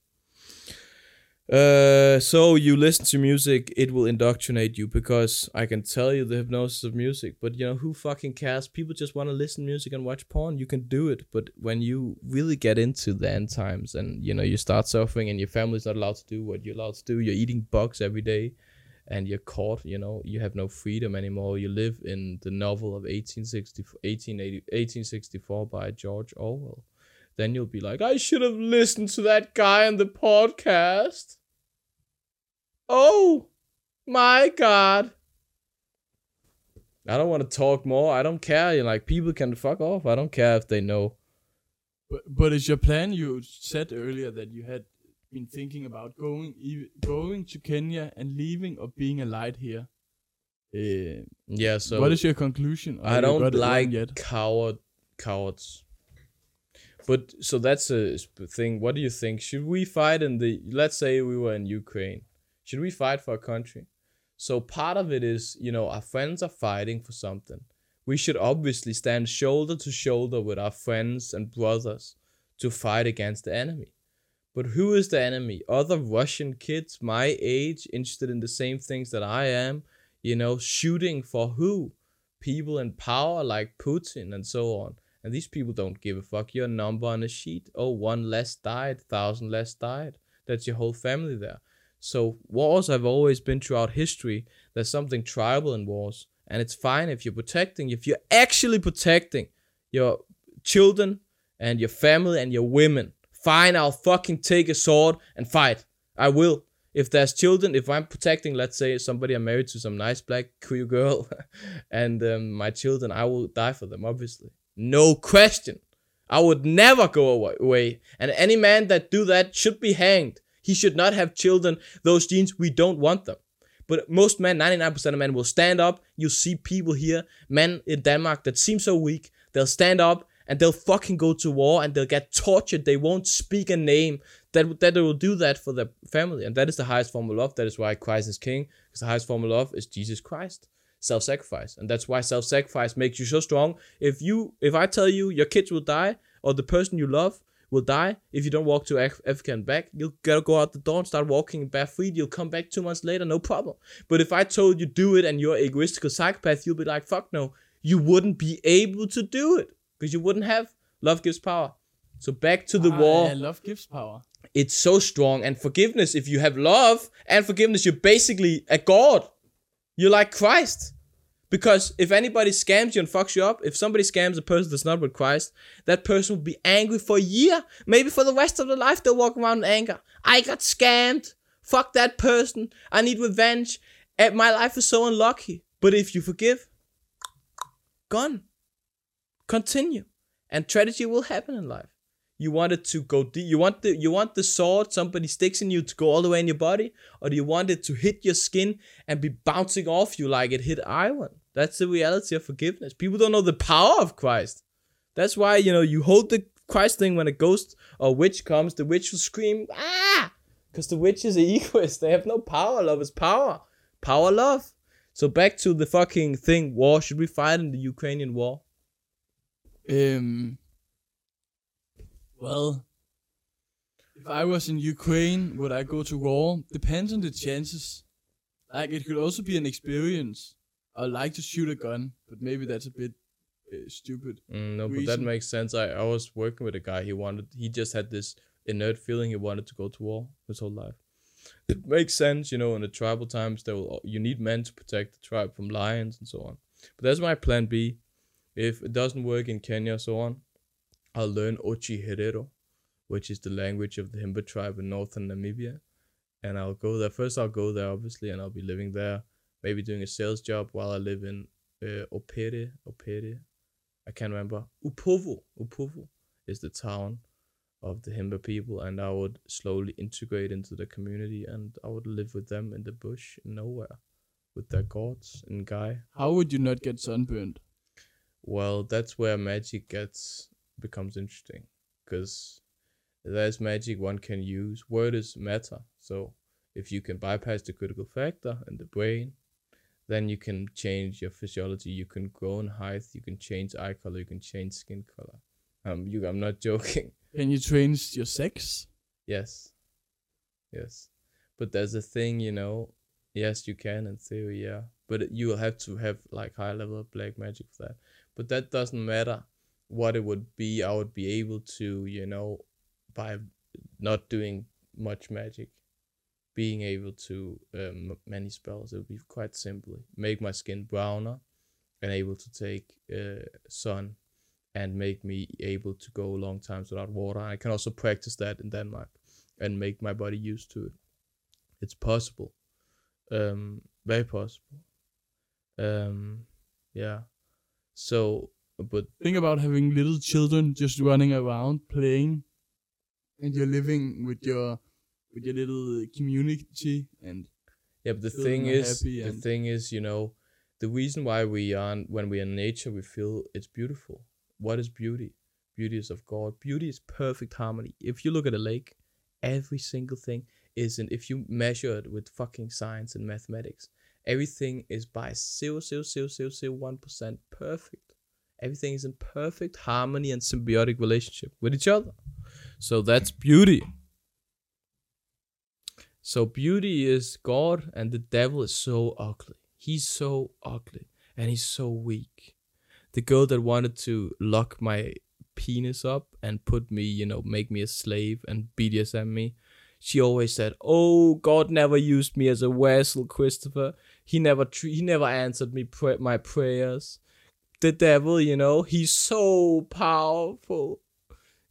Uh, so you listen to music, it will indoctrinate you because I can tell you the hypnosis of music. But you know who fucking cares? People just want to listen to music and watch porn. You can do it, but when you really get into the end times and you know you start suffering and your family's not allowed to do what you're allowed to do, you're eating bugs every day, and you're caught. You know you have no freedom anymore. You live in the novel of 1860, 1880, 1864 by George Orwell. Then you'll be like, I should have listened to that guy on the podcast. Oh my god. I don't want to talk more. I don't care. You like people can fuck off. I don't care if they know. But but is your plan? You said earlier that you had been thinking about going going to Kenya and leaving or being a light here. Uh, Yeah, so what is your conclusion? I don't like yet. coward cowards. But so that's a thing. What do you think? Should we fight in the let's say we were in Ukraine. Should we fight for a country? So part of it is, you know, our friends are fighting for something. We should obviously stand shoulder to shoulder with our friends and brothers to fight against the enemy. But who is the enemy? Other Russian kids my age interested in the same things that I am, you know, shooting for who? People in power like Putin and so on. And these people don't give a fuck. Your number on a sheet. Oh, one less died, thousand less died. That's your whole family there. So wars have always been throughout history. There's something tribal in wars, and it's fine if you're protecting. If you're actually protecting your children and your family and your women, fine. I'll fucking take a sword and fight. I will. If there's children, if I'm protecting, let's say somebody I'm married to, some nice black queer girl, and um, my children, I will die for them, obviously, no question. I would never go away, and any man that do that should be hanged. He should not have children. Those genes, we don't want them. But most men, 99% of men will stand up. You see people here, men in Denmark that seem so weak. They'll stand up and they'll fucking go to war and they'll get tortured. They won't speak a name. That, that they will do that for their family. And that is the highest form of love. That is why Christ is king. Because the highest form of love is Jesus Christ. Self-sacrifice. And that's why self-sacrifice makes you so strong. If you if I tell you your kids will die or the person you love will die if you don't walk to Af- Africa and back. You'll gotta go out the door and start walking bare feet. You'll come back two months later, no problem. But if I told you do it and you're an egoistical psychopath, you'll be like, fuck no. You wouldn't be able to do it because you wouldn't have. Love gives power. So back to the Ah, war. yeah, love gives power. It's so strong. And forgiveness, if you have love and forgiveness, you're basically a god. You're like Christ. Because if anybody scams you and fucks you up, if somebody scams a person that's not with Christ, that person will be angry for a year. Maybe for the rest of their life, they'll walk around in anger. I got scammed. Fuck that person. I need revenge. And my life is so unlucky. But if you forgive, gone. Continue. And tragedy will happen in life. You want it to go deep. You want the you want the sword somebody sticks in you to go all the way in your body, or do you want it to hit your skin and be bouncing off you like it hit iron? That's the reality of forgiveness. People don't know the power of Christ. That's why you know you hold the Christ thing when a ghost or witch comes, the witch will scream ah, because the witch is an egoist. They have no power. Love is power. Power, love. So back to the fucking thing. War. Should we fight in the Ukrainian war? Um. Well, if I was in Ukraine, would I go to war? Depends on the chances. Like it could also be an experience. I like to shoot a gun, but maybe that's a bit uh, stupid. Mm, no, but that makes sense. I, I was working with a guy. He wanted. He just had this inert feeling. He wanted to go to war his whole life. It makes sense, you know. In the tribal times, there will you need men to protect the tribe from lions and so on. But that's my plan B. If it doesn't work in Kenya, so on, I'll learn Otjiherero, which is the language of the Himba tribe in northern Namibia, and I'll go there. First, I'll go there obviously, and I'll be living there, maybe doing a sales job while I live in uh, Opere. Opere, I can't remember. Opuwo. Opuwo is the town of the Himba people, and I would slowly integrate into the community, and I would live with them in the bush, nowhere, with their gods and guy. How would you not get sunburned? Well, that's where magic gets becomes interesting, because there's magic one can use. Word is matter, so if you can bypass the critical factor in the brain, then you can change your physiology. You can grow in height. You can change eye color. You can change skin color. Um, you, I'm not joking. Can you change your sex? Yes. Yes. But there's a thing, you know. Yes, you can in theory, yeah. But you will have to have like high level of black magic for that. But that doesn't matter what it would be. I would be able to, you know, by not doing much magic, being able to um, many spells. It would be quite simply make my skin browner and able to take uh, sun and make me able to go long times without water. I can also practice that in Denmark and make my body used to it. It's possible. Um, very possible. Um, yeah. So, but Think about having little children just running around playing, and you're living with your with your little community and yeah, but the thing is, the thing is, you know, the reason why we are when we're in nature, we feel it's beautiful. What is beauty? Beauty is of God. Beauty is perfect harmony. If you look at a lake, every single thing is in. If you measure it with fucking science and mathematics, everything is by zero zero zero zero zero one percent perfect. Everything is in perfect harmony and symbiotic relationship with each other. So that's beauty. So beauty is God and the devil is so ugly. He's so ugly and he's so weak. The girl that wanted to lock my penis up and put me, you know, make me a slave and BDSM me, she always said, "Oh, God never used me as a vessel, Christopher. He never tr- he never answered me pra- my prayers. The devil, you know, he's so powerful.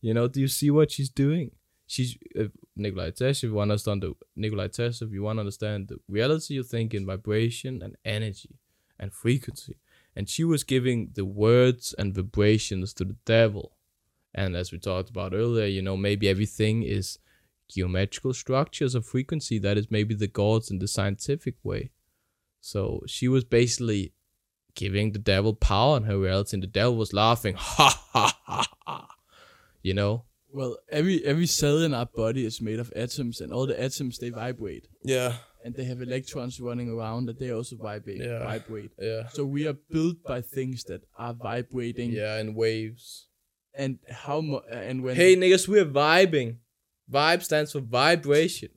You know, do you see what she's doing? She's uh, Nikolai Tesla, if you want to understand the Nikolai Tesla, if you want to understand the reality, you think in vibration and energy and frequency. And she was giving the words and vibrations to the devil. And as we talked about earlier, you know, maybe everything is geometrical structures of frequency that is maybe the gods in the scientific way. So she was basically giving the devil power in her reality, and the devil was laughing, ha ha ha ha. You know? Well, every every cell in our body is made of atoms, and all the atoms they vibrate, Yeah. and they have electrons running around, and they also vibrate. Yeah. Vibrate. Yeah. So we are built by things that are vibrating. Yeah, in waves. And how much? Uh, and when Hey niggas, we're vibing. Vibe stands for vibration.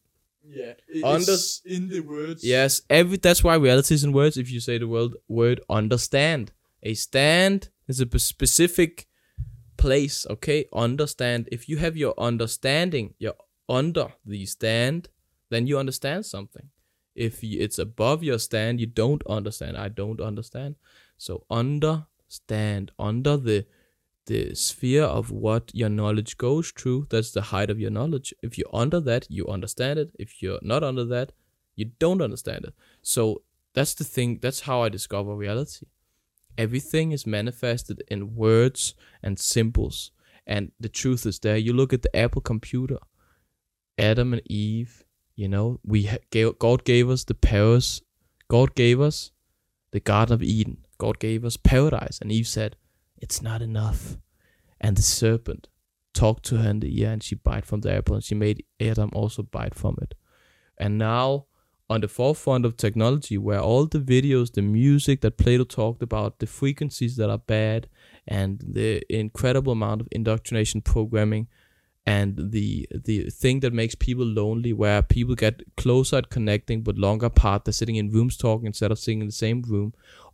Yeah, it- under- in the words. Yes, every that's why reality is in words. If you say the word word understand, a stand is a specific place. Okay, understand. If you have your understanding, you're under the stand, then you understand something. If it's above your stand, you don't understand. I don't understand. So understand under the the sphere of what your knowledge goes through. That's the height of your knowledge. If you're under that, you understand it. If you're not under that, you don't understand it. So that's the thing. That's how I discover reality. Everything is manifested in words and symbols, and the truth is there. You look at the Apple computer, Adam and Eve. You know, we gave, God gave us the powers. God gave us the Garden of Eden. God gave us paradise, and Eve said, "It's not enough." And the serpent talked to her in the ear, and she bite from the apple, and she made Adam also bite from it. And now, on the forefront of technology, where all the videos, the music that Plato talked about, the frequencies that are bad, and the incredible amount of indoctrination programming, and the the thing that makes people lonely, where people get closer at connecting but longer apart, they're sitting in rooms talking instead of sitting in the same room.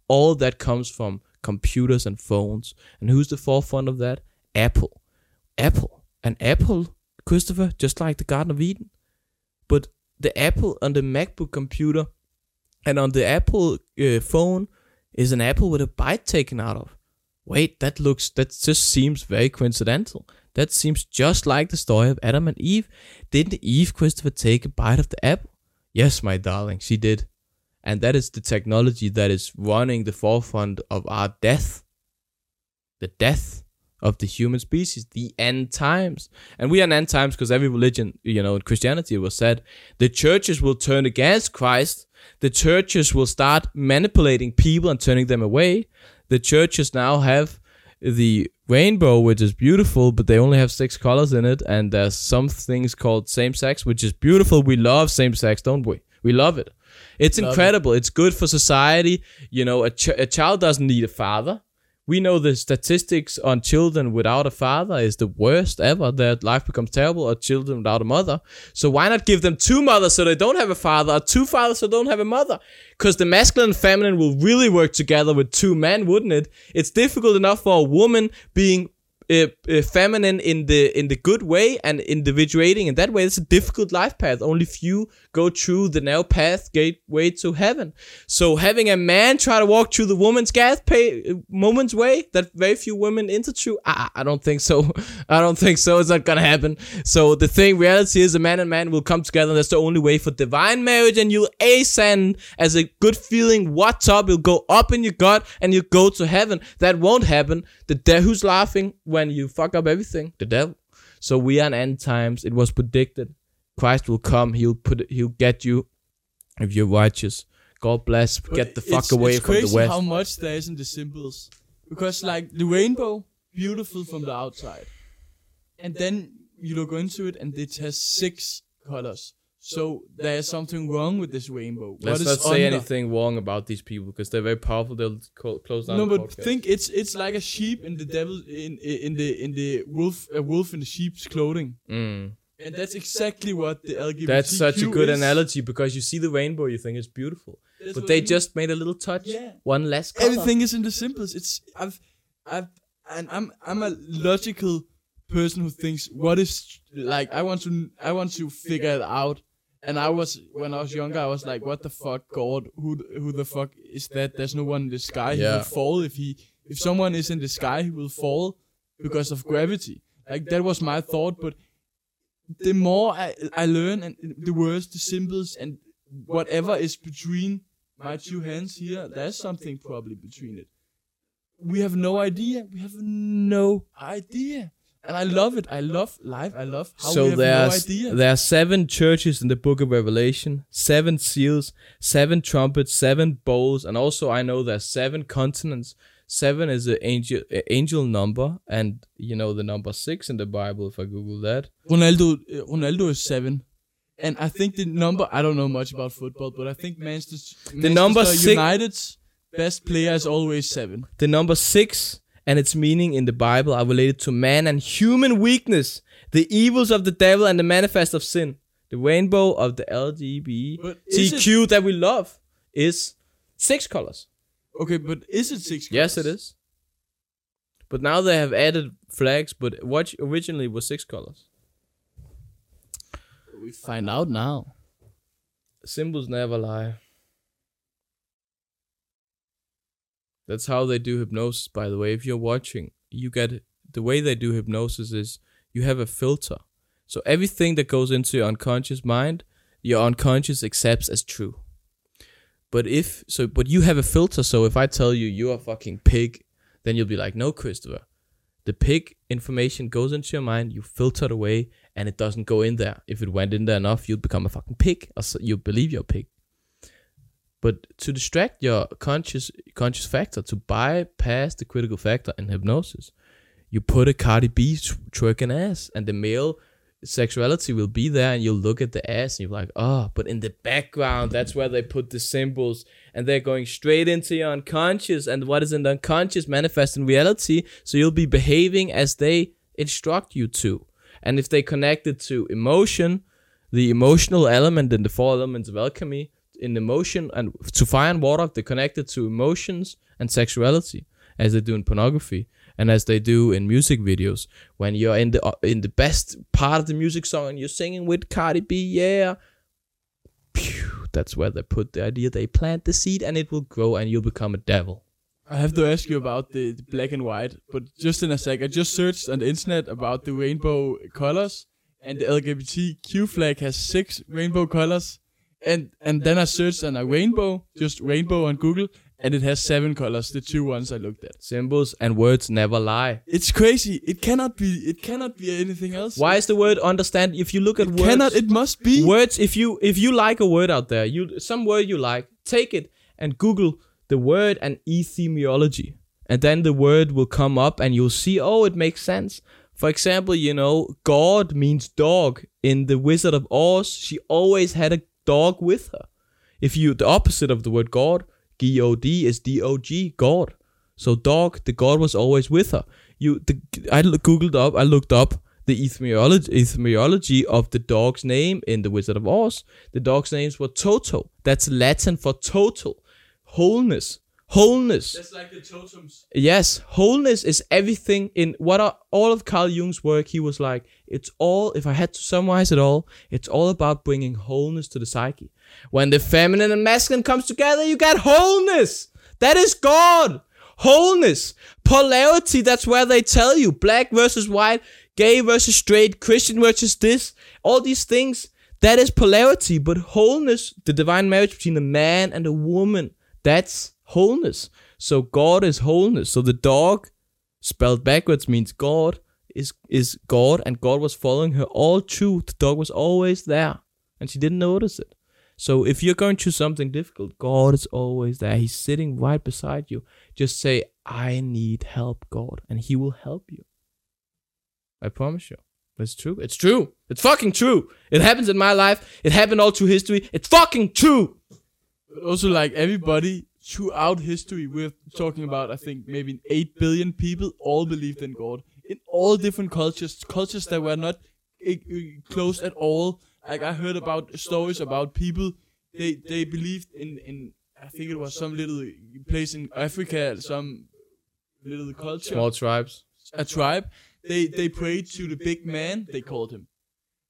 All that comes from computers and phones. And who's the forefront of that? Apple. Apple. An Apple, Christopher, just like the Garden of Eden. But the Apple on the MacBook computer and on the Apple uh, phone is an apple with a bite taken out of. Wait, that looks, that just seems very coincidental. That seems just like the story of Adam and Eve. Didn't Eve, Christopher, take a bite of the apple? Yes, my darling, she did. And that is the technology that is running the forefront of our death. The death of the human species, the end times. And we are in end times because every religion, you know, in Christianity it was said the churches will turn against Christ. The churches will start manipulating people and turning them away. The churches now have the rainbow, which is beautiful, but they only have six colors in it. And there's some things called same sex, which is beautiful. We love same sex, don't we? We love it. It's Love it. incredible. It's good for society. You know, a, ch- a child doesn't need a father. We know the statistics on children without a father is the worst ever. Their life becomes terrible, or children without a mother. So why not give them two mothers so they don't have a father, or two fathers so they don't have a mother? Because the masculine and feminine will really work together with two men, wouldn't it? It's difficult enough for a woman being uh, uh, feminine in the in the good way and individuating in that way. It's a difficult life path. Only few go through the narrow path gateway to heaven. So having a man try to walk through the woman's path, pay, uh, woman's way that very few women enter through, I, I don't think so. I don't think so. It's not gonna happen. So the thing, reality is, a man and man will come together. And that's the only way for divine marriage, and you'll ascend as a good feeling. What's up? You'll go up in your gut, and you go to heaven. That won't happen. The devil who's laughing when you fuck up everything, the devil. So we are in end times. It was predicted. Christ will come. He'll put. He'll get you if you're righteous. God bless. But get the fuck it's- away it's from the west. how much there is in the symbols. Because like the rainbow, beautiful from the outside. And then you look into it and it has six colors. So there is something wrong with this rainbow. Let's what not is say under? anything wrong about these people because they're very powerful. They'll co- close down. No, but podcast. think it's it's like a sheep in the devil in in the in the wolf a wolf in the sheep's clothing, Mm. and that's exactly what the LGBTQ That's such a good is. analogy because you see the rainbow, you think it's beautiful, That's but they I mean. just made a little touch, Yeah. one less color. everything is in the simplest. It's I've I've and I'm I'm a logical person who thinks what is like I want to I want to figure it out. And I was when I was younger, I was like, "What the fuck, God? Who who the fuck is that? There's no one in the sky. He Yeah. will fall if he if someone is in the sky, he will fall because of gravity." Like that was my thought, but the more I, I learn and the words, the symbols, and whatever is between my two hands here, there's something probably between it. We have no idea. We have no idea. And I love it. I love life. I love how so we have no idea. there are seven churches in the book of Revelation, seven seals, seven trumpets, seven bowls, and also I know there's seven continents. Seven is an angel angel number, and you know the number six in the Bible. If I Google that, Ronaldo, uh, Ronaldo is seven. And I think the number, I don't know much about football, but I think Manchester, Manchester number six- United's best player is always seven. the number six and its meaning in the Bible are related to man and human weakness, the evils of the devil, and the manifest of sin. The rainbow of the But is LGBTQ that we love is six colors. Okay, but is it six? Colors? Yes, it is. But now they have added flags, but what originally was six colors. We find out now. Symbols never lie. That's how they do hypnosis, by the way. If you're watching, you get the way they do hypnosis is you have a filter. So everything that goes into your unconscious mind, your unconscious accepts as true. But if so, but you have a filter. So if I tell you you're a fucking pig, then you'll be like, no, Christopher. The pig information goes into your mind, you filter it away, and it doesn't go in there. If it went in there enough, you'd become a fucking pig, or so you believe you're a pig. But to distract your conscious conscious factor, to bypass the critical factor in hypnosis, you put a Cardi B tw- twerking ass, and the male sexuality will be there, and you'll look at the ass, and you're like, oh, but in the background, that's where they put the symbols, and they're going straight into your unconscious, and what is in the unconscious manifests in reality, so you'll be behaving as they instruct you to. And if they connect it to emotion, the emotional element in the four elements of alchemy, in emotion and to fire and water, they connect it to emotions and sexuality, as they do in pornography and as they do in music videos. When you're in the uh, in the best part of the music song and you're singing with Cardi B, yeah, Phew, that's where they put the idea. They plant the seed and it will grow and you'll become a devil. I have to ask you about the, the black and white, but just in a sec. I just searched on the internet about the rainbow colors, and the LGBTQ flag has six rainbow colors. And and then I searched on a rainbow, just rainbow on Google, and it has seven colors. The two ones I looked at. Symbols and words never lie. It's crazy. It cannot be. It cannot be anything else. Why is the word understand? If you look at It words, cannot. It must be. words if you if you like a word out there you some word you like take it and google the word and etymology and then the word will come up and you'll see oh it makes sense for example you know god means dog in the wizard of oz she always had a dog with her if you the opposite of the word god g-o-d is d-o-g god so dog the god was always with her you the i googled up i looked up the etymology, etymology of the dog's name in The Wizard of Oz. The dog's names were Toto. That's Latin for total. Wholeness. Wholeness. That's like the totems. Yes, wholeness is everything in what are all of Carl Jung's work. He was like, it's all, if I had to summarize it all, it's all about bringing wholeness to the psyche. When the feminine and masculine comes together, you get wholeness. That is God. Wholeness. Polarity, that's where they tell you black versus white, gay versus straight, Christian versus this, all these things. That is polarity, but wholeness, the divine marriage between a man and a woman, that's wholeness. So God is wholeness. So the dog, spelled backwards, means God is is God, and God was following her all through. The dog was always there, and she didn't notice it. So if you're going through something difficult, God is always there. He's sitting right beside you. Just say, "I need help, God," and He will help you. I promise you. It's true. It's true. It's fucking true. It happens in my life. It happened all through history. It's fucking true. Also, like everybody throughout history, we're talking about, I think, maybe 8 billion people all believed in God. In all different cultures, cultures that were not close at all. Like, I heard about stories about people, they, they believed in, in, I think it was some little place in Africa, some little culture, Small tribes. a tribe. They, they prayed to the big man, they called him.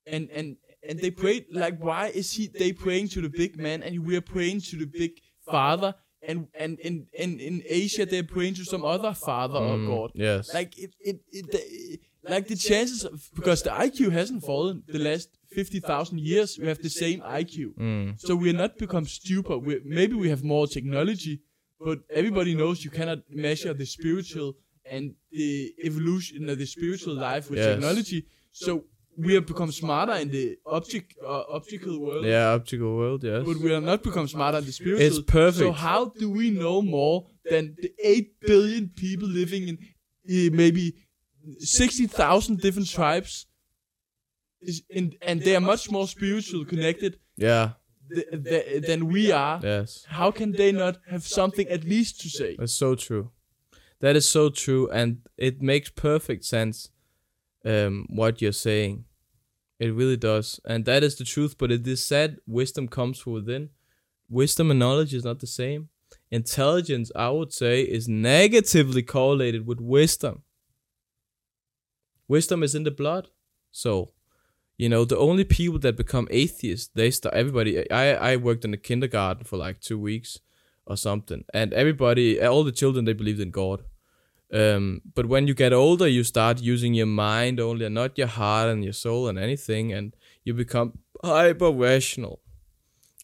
And, and, and they prayed, like, why is he, they praying to the big man and we're praying to the big father? And, and in, in, in Asia, they're praying to some other father or Mm, God. Yes. Like, it, it, it, it like the chances of, because the IQ hasn't fallen the last 50,000 years, we have the same IQ. Mm. So we are not become stupid. We, maybe we have more technology, but everybody knows you cannot measure the spiritual and the evolution of the spiritual life with Yes. technology. So we have become smarter in the object uh, optical world, Yeah, optical world. Yes. but we have not become smarter in the spiritual. It's perfect. So how do we know more than the eight billion people living in uh, maybe sixty thousand different tribes? Is in, and they are much more spiritual connected yeah. th- th- than we are. Yes. How can they not have something at least to say? That's so true. That is so true, and it makes perfect sense. Um, what you're saying, it really does, and that is the truth. But it is said, wisdom comes from within. Wisdom and knowledge is not the same. Intelligence, I would say, is negatively correlated with wisdom. Wisdom is in the blood, so you know the only people that become atheists, they start. Everybody, I I worked in a kindergarten for like two weeks or something. And everybody, all the children, they believed in God. Um, but when you get older, you start using your mind only, and not your heart and your soul and anything, and you become hyper rational.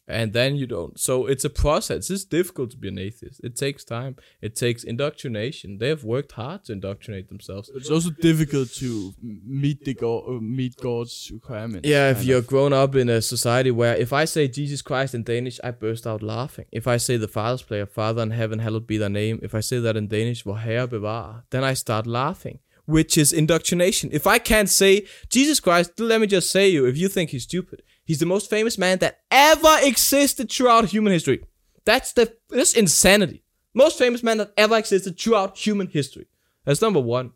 And then you don't. So it's a process. It's difficult to be an atheist. It takes time. It takes indoctrination. They have worked hard to indoctrinate themselves. It's also difficult to meet the God, uh, meet God's requirements. Yeah, if you're of. grown up in a society where if I say Jesus Christ in Danish, I burst out laughing. If I say the Father's prayer, Father in heaven, hallowed be thy name, if I say that in Danish, hvor herre bevare, then I start laughing, which is indoctrination. If I can't say Jesus Christ, let me just say you, if you think he's stupid, he's the most famous man that ever existed throughout human history. That's the that's insanity. Most famous man that ever existed throughout human history. That's number one.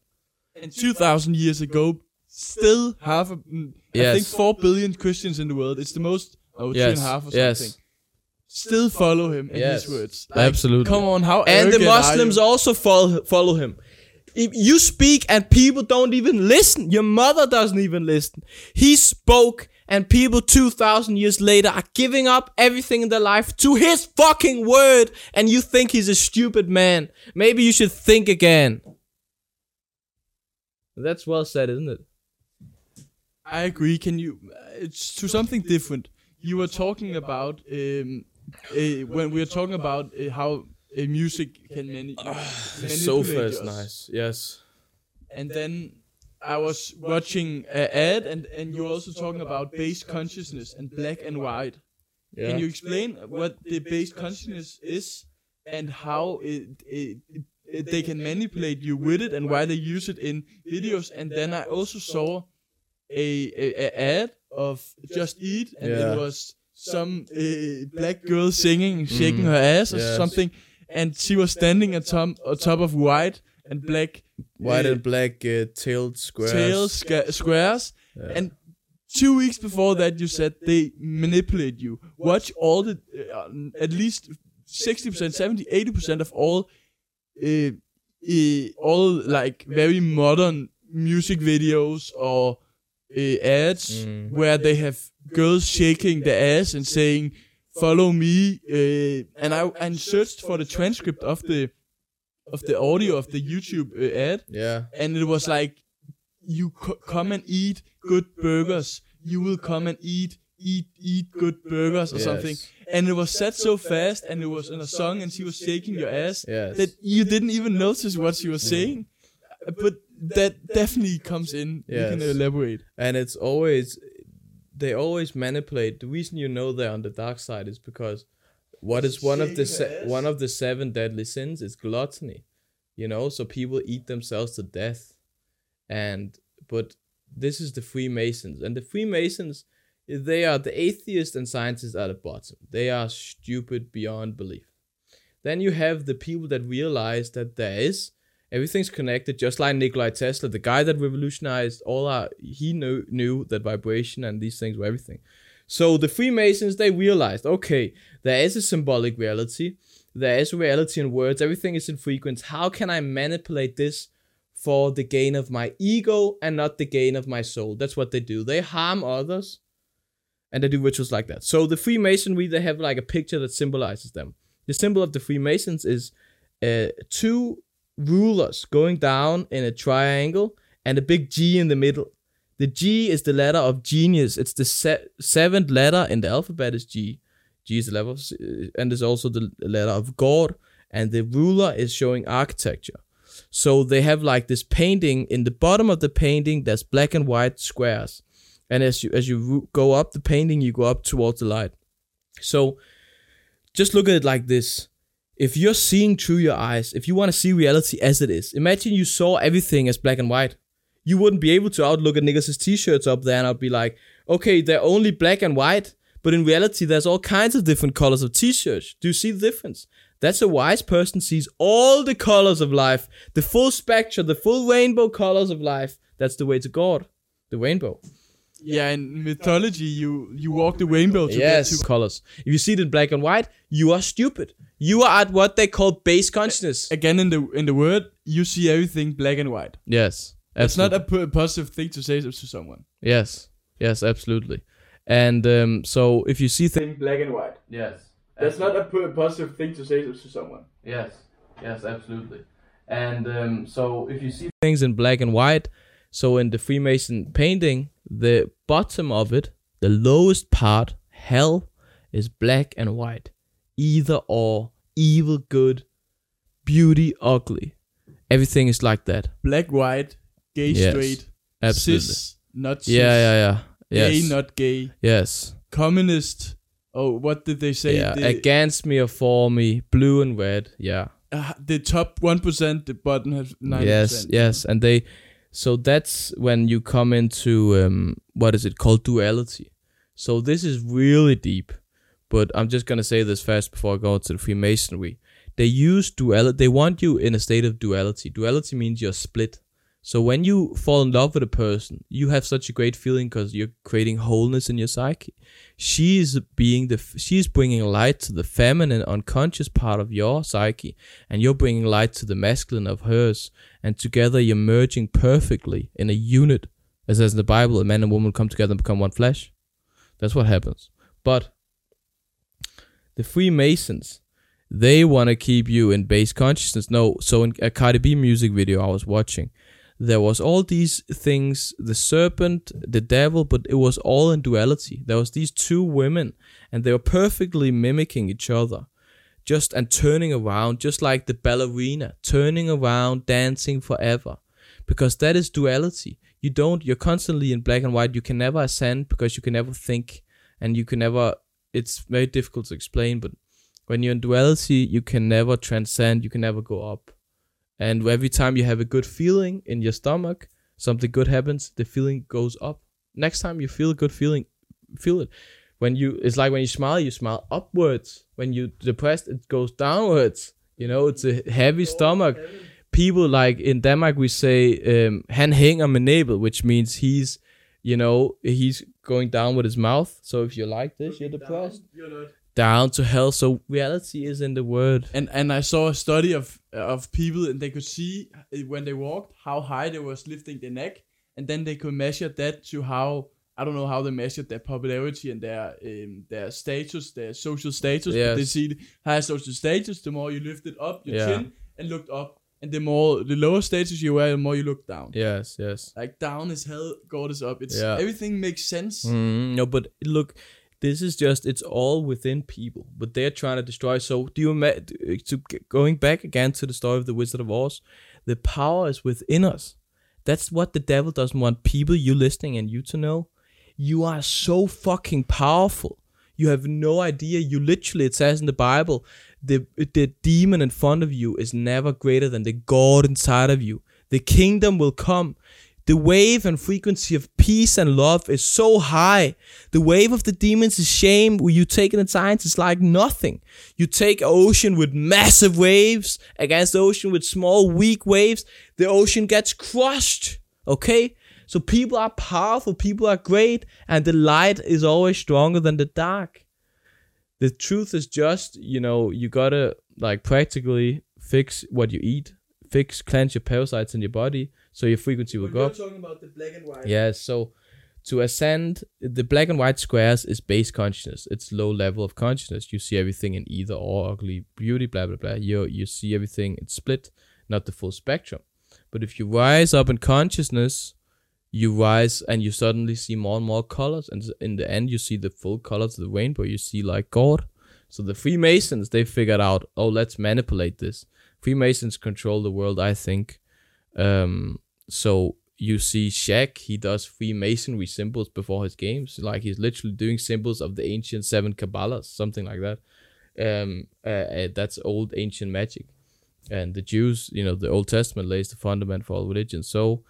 and 2,000 years ago, still half a, mm, I think 4 billion Christians in the world. It's the most, oh, two and Yes, a half or yes. Still follow him in Yes, his words. absolutely. Come on, how and the arrogant are Muslims you? also follow, follow him. If you speak and people don't even listen, your mother doesn't even listen. He spoke, and people 2,000 years later are giving up everything in their life to his fucking word, and you think he's a stupid man. Maybe you should think again. That's well said, isn't it? I agree. Can you? uh, It's to something different. You were talking about um, uh, when we were talking about uh, how uh, music can mani- Sofa manipulate is nice. Yes. And then I was watching an ad, and and you're also talking about base consciousness and black and white. Yeah. Can you explain what the base consciousness is and how it, it, it, they can manipulate you with it and why they use it in videos? And then I also saw a, a, a ad of Just Eat, and Yeah. it was some uh, black girl singing, shaking Mm. her ass or Yes. something, and she was standing on top, on top of white and black White and black uh, tailed squares. tails sca- squares. Yeah. And two weeks before that, you said they manipulate you. Watch all the, uh, at least 60%, 70, 80% of all, uh, uh, all like very modern music videos or uh, ads Mm. where they have girls shaking their ass and saying, follow me. Uh, and I and searched for the transcript of the, of the audio of the YouTube uh, ad. Yeah. and it was like you co- come and eat good burgers. You will come and eat eat eat good burgers or Yes. something. And it was said so fast and it was in a song and she was shaking your ass Yes. that you didn't even notice what she was saying. But that definitely comes in. You can elaborate. And it's always they always manipulate. The reason you know they're on the dark side is because what is one of the se- one of the seven deadly sins? Is gluttony you know so people eat themselves to death. And but this is the freemasons and the freemasons they are the atheists and scientists at the bottom. They are stupid beyond belief. Then you have the people that realize that there is everything's connected just like Nikolai Tesla the guy that revolutionized all our he knew knew that vibration and these things were everything so the Freemasons they realized okay there is a symbolic reality. There is reality in words. Everything is in frequency. How can I manipulate this for the gain of my ego and not the gain of my soul? That's what they do. They harm others and they do rituals like that. So the Freemasonry they have like a picture that symbolizes them. The symbol of the Freemasons is uh, two rulers going down in a triangle and a big G in the middle. The G is the letter of genius. It's the se- seventh letter in the alphabet is G. G is the letter, of, uh, and it's also the letter of God. And the ruler is showing architecture. So they have like this painting in the bottom of the painting. There's black and white squares, and as you as you go up the painting, you go up towards the light. So just look at it like this. If you're seeing through your eyes, if you want to see reality as it is, imagine you saw everything as black and white. You wouldn't be able to outlook at niggas' t-shirts up there and I'd be like, okay, they're only black and white, but in reality, there's all kinds of different colors of t-shirts. Do you see the difference? That's a wise person sees all the colors of life, the full spectrum, the full rainbow colors of life. That's the way to God, the rainbow. Yeah, in mythology, you you walk the rainbow to yes, get to. colors. If you see it in black and white, you are stupid. You are at what they call base consciousness. Again, in the in the word, you see everything black and white. Yes, It's not absolutely. a positive thing to say to someone. yes, yes, absolutely. And um, so if you see things, black and white. yes, That's not a positive thing to say to someone. Yes, yes, absolutely. And um, so if you see things in black and white, so in the Freemason painting, the bottom of it, the lowest part, hell, is black and white. Either or, evil, good, beauty, ugly. Everything is like that. Black, white, gay, Yes, straight, Absolutely. cis, not cis, yeah, yeah, yeah. gay, Yes. not gay, yes. communist. Oh, what did they say? yeah. The, Against me or for me, blue and red. Yeah. uh, the top one percent, the bottom has nine yes percent. yes and they so that's when you come into um what is it called duality so this is really deep but i'm just gonna say this first before i go to the freemasonry they use duality they want you in a state of duality duality means you're split so when you fall in love with a person you have such a great feeling because you're creating wholeness in your psyche. She's being the she's bringing light to the feminine unconscious part of your psyche and you're bringing light to the masculine of hers. And together you're merging perfectly in a unit. As says in the bible a man and woman come together and become one flesh. That's what happens. But the freemasons they want to keep you in base consciousness. No so in a cardi b music video i was watching there was all these things the serpent the devil but it was all in duality. There was these two women and they were perfectly mimicking each other. Just and turning around just like the ballerina turning around dancing forever. Because that is duality. You don't you're constantly in black and white. You can never ascend because you can never think and you can never it's very difficult to explain but when you're in duality you can never transcend. You can never go up and every time you have a good feeling in your stomach something good happens the feeling goes up. Next time you feel a good feeling feel it. When you it's like when you smile you smile upwards. When you're depressed it goes downwards. You know it's a heavy stomach. people like in denmark we say um, han hænger med næbet which means he's you know he's going down with his mouth. So if you're like this you're depressed down to hell so reality is in the word And and I saw a study of of people, and they could see uh, when they walked how high they was lifting their neck, and then they could measure that to how I don't know how they measured their popularity and their um, their status, their social status. But they see the higher social status, the more you lifted up your Yeah. chin and looked up, and the more the lower status you were, the more you looked down. yes yes Like down is hell, God is up. It's Yeah. everything makes sense. Mm, no, but look, this is just it's all within people, but they're trying to destroy. So do you ima- to going back again to the story of the Wizard of Oz? The power is within us. That's what the devil doesn't want people you listening and you to know. You are so fucking powerful. You have no idea. You literally, it says in the Bible, the the demon in front of you is never greater than the God inside of you. The kingdom will come. The wave and frequency of peace and love is so high. The wave of the demons is shame. You take in science, it's like nothing. You take ocean with massive waves against ocean with small, weak waves. The ocean gets crushed. Okay? So people are powerful, people are great, and the light is always stronger than the dark. The truth is just, you know, you gotta like practically fix what you eat, fix cleanse your parasites in your body, so your frequency will go up. talking about the black and white. Yes, so to ascend, the black and white squares is base consciousness. It's low level of consciousness. You see everything in either or ugly beauty, blah blah blah. You you see everything. It's split, not the full spectrum. But if you rise up in consciousness, you rise and you suddenly see more and more colors, and in the end, you see the full colors of the rainbow. You see like God. So the Freemasons they figured out, oh, let's manipulate this. Freemasons control the world, I think. Um, so you see Shaq, he does Freemasonry symbols before his games. Like he's literally doing symbols of the ancient seven Kabbalahs, something like that. Um, uh, uh, that's old ancient magic. And the Jews, you know, the Old Testament lays the fundament for all religions. So,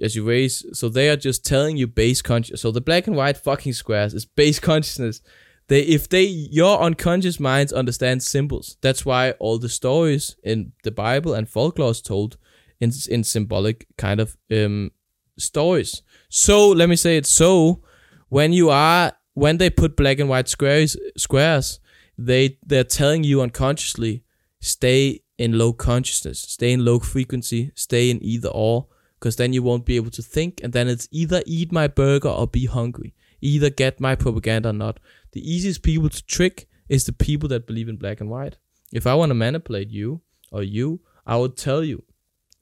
as you raise, so they are just telling you base conscious. So the black and white fucking squares is base consciousness. They, if they, your unconscious minds understand symbols. That's why all the stories in the Bible and folklore is told in in symbolic kind of um stories. So let me say it so when you are when they put black and white squares squares, they they're telling you unconsciously stay in low consciousness, stay in low frequency, stay in either or, because then you won't be able to think, and then it's either eat my burger or be hungry, either get my propaganda or not. The easiest people to trick is the people that believe in black and white. If I want to manipulate you or you, I would tell you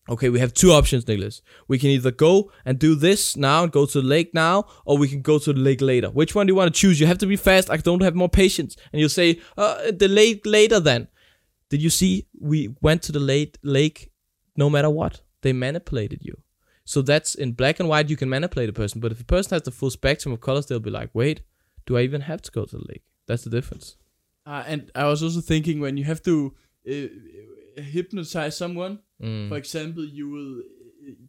Okay, we have two options, Nicholas. We can either go and do this now and go to the lake now, or we can go to the lake later. Which one do you want to choose? You have to be fast. I don't have more patience. And you'll say, uh, the lake later then. Did you see? We went to the lake, lake no matter what. They manipulated you. So that's in black and white, you can manipulate a person. But if a person has the full spectrum of colors, they'll be like, wait, do I even have to go to the lake? That's the difference. Uh, and I was also thinking when you have to uh, hypnotize someone, Mm. For example, you will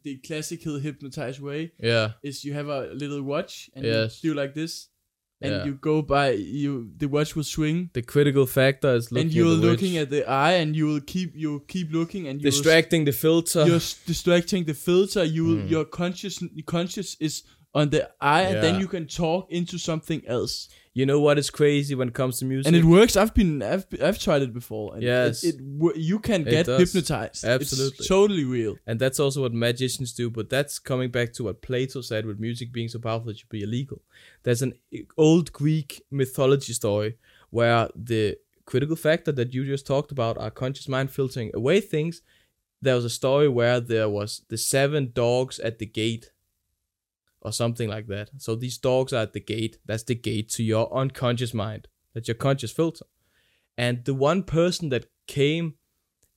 the classical hypnotized way Yeah. is you have a little watch and Yes. you do like this, and Yeah. you go by you the watch will swing. The critical factor is looking and you're at the looking at the eye, and you will keep you keep looking, and you distracting the filter. you're s- distracting the filter. You will, Mm. your conscious conscious is on the eye, and then you can talk into something else. You know what is crazy when it comes to music? And it works. I've been I've I've tried it before. And Yes. it, it you can get hypnotized. Absolutely. it's totally real. And that's also what magicians do, but that's coming back to what Plato said with music being so powerful it should be illegal. There's an old Greek mythology story where the critical factor that you just talked about, our conscious mind filtering away things, there was a story where there was the seven dogs at the gate or something like that. So these dogs are at the gate. That's the gate to your unconscious mind. That's your conscious filter. And the one person that came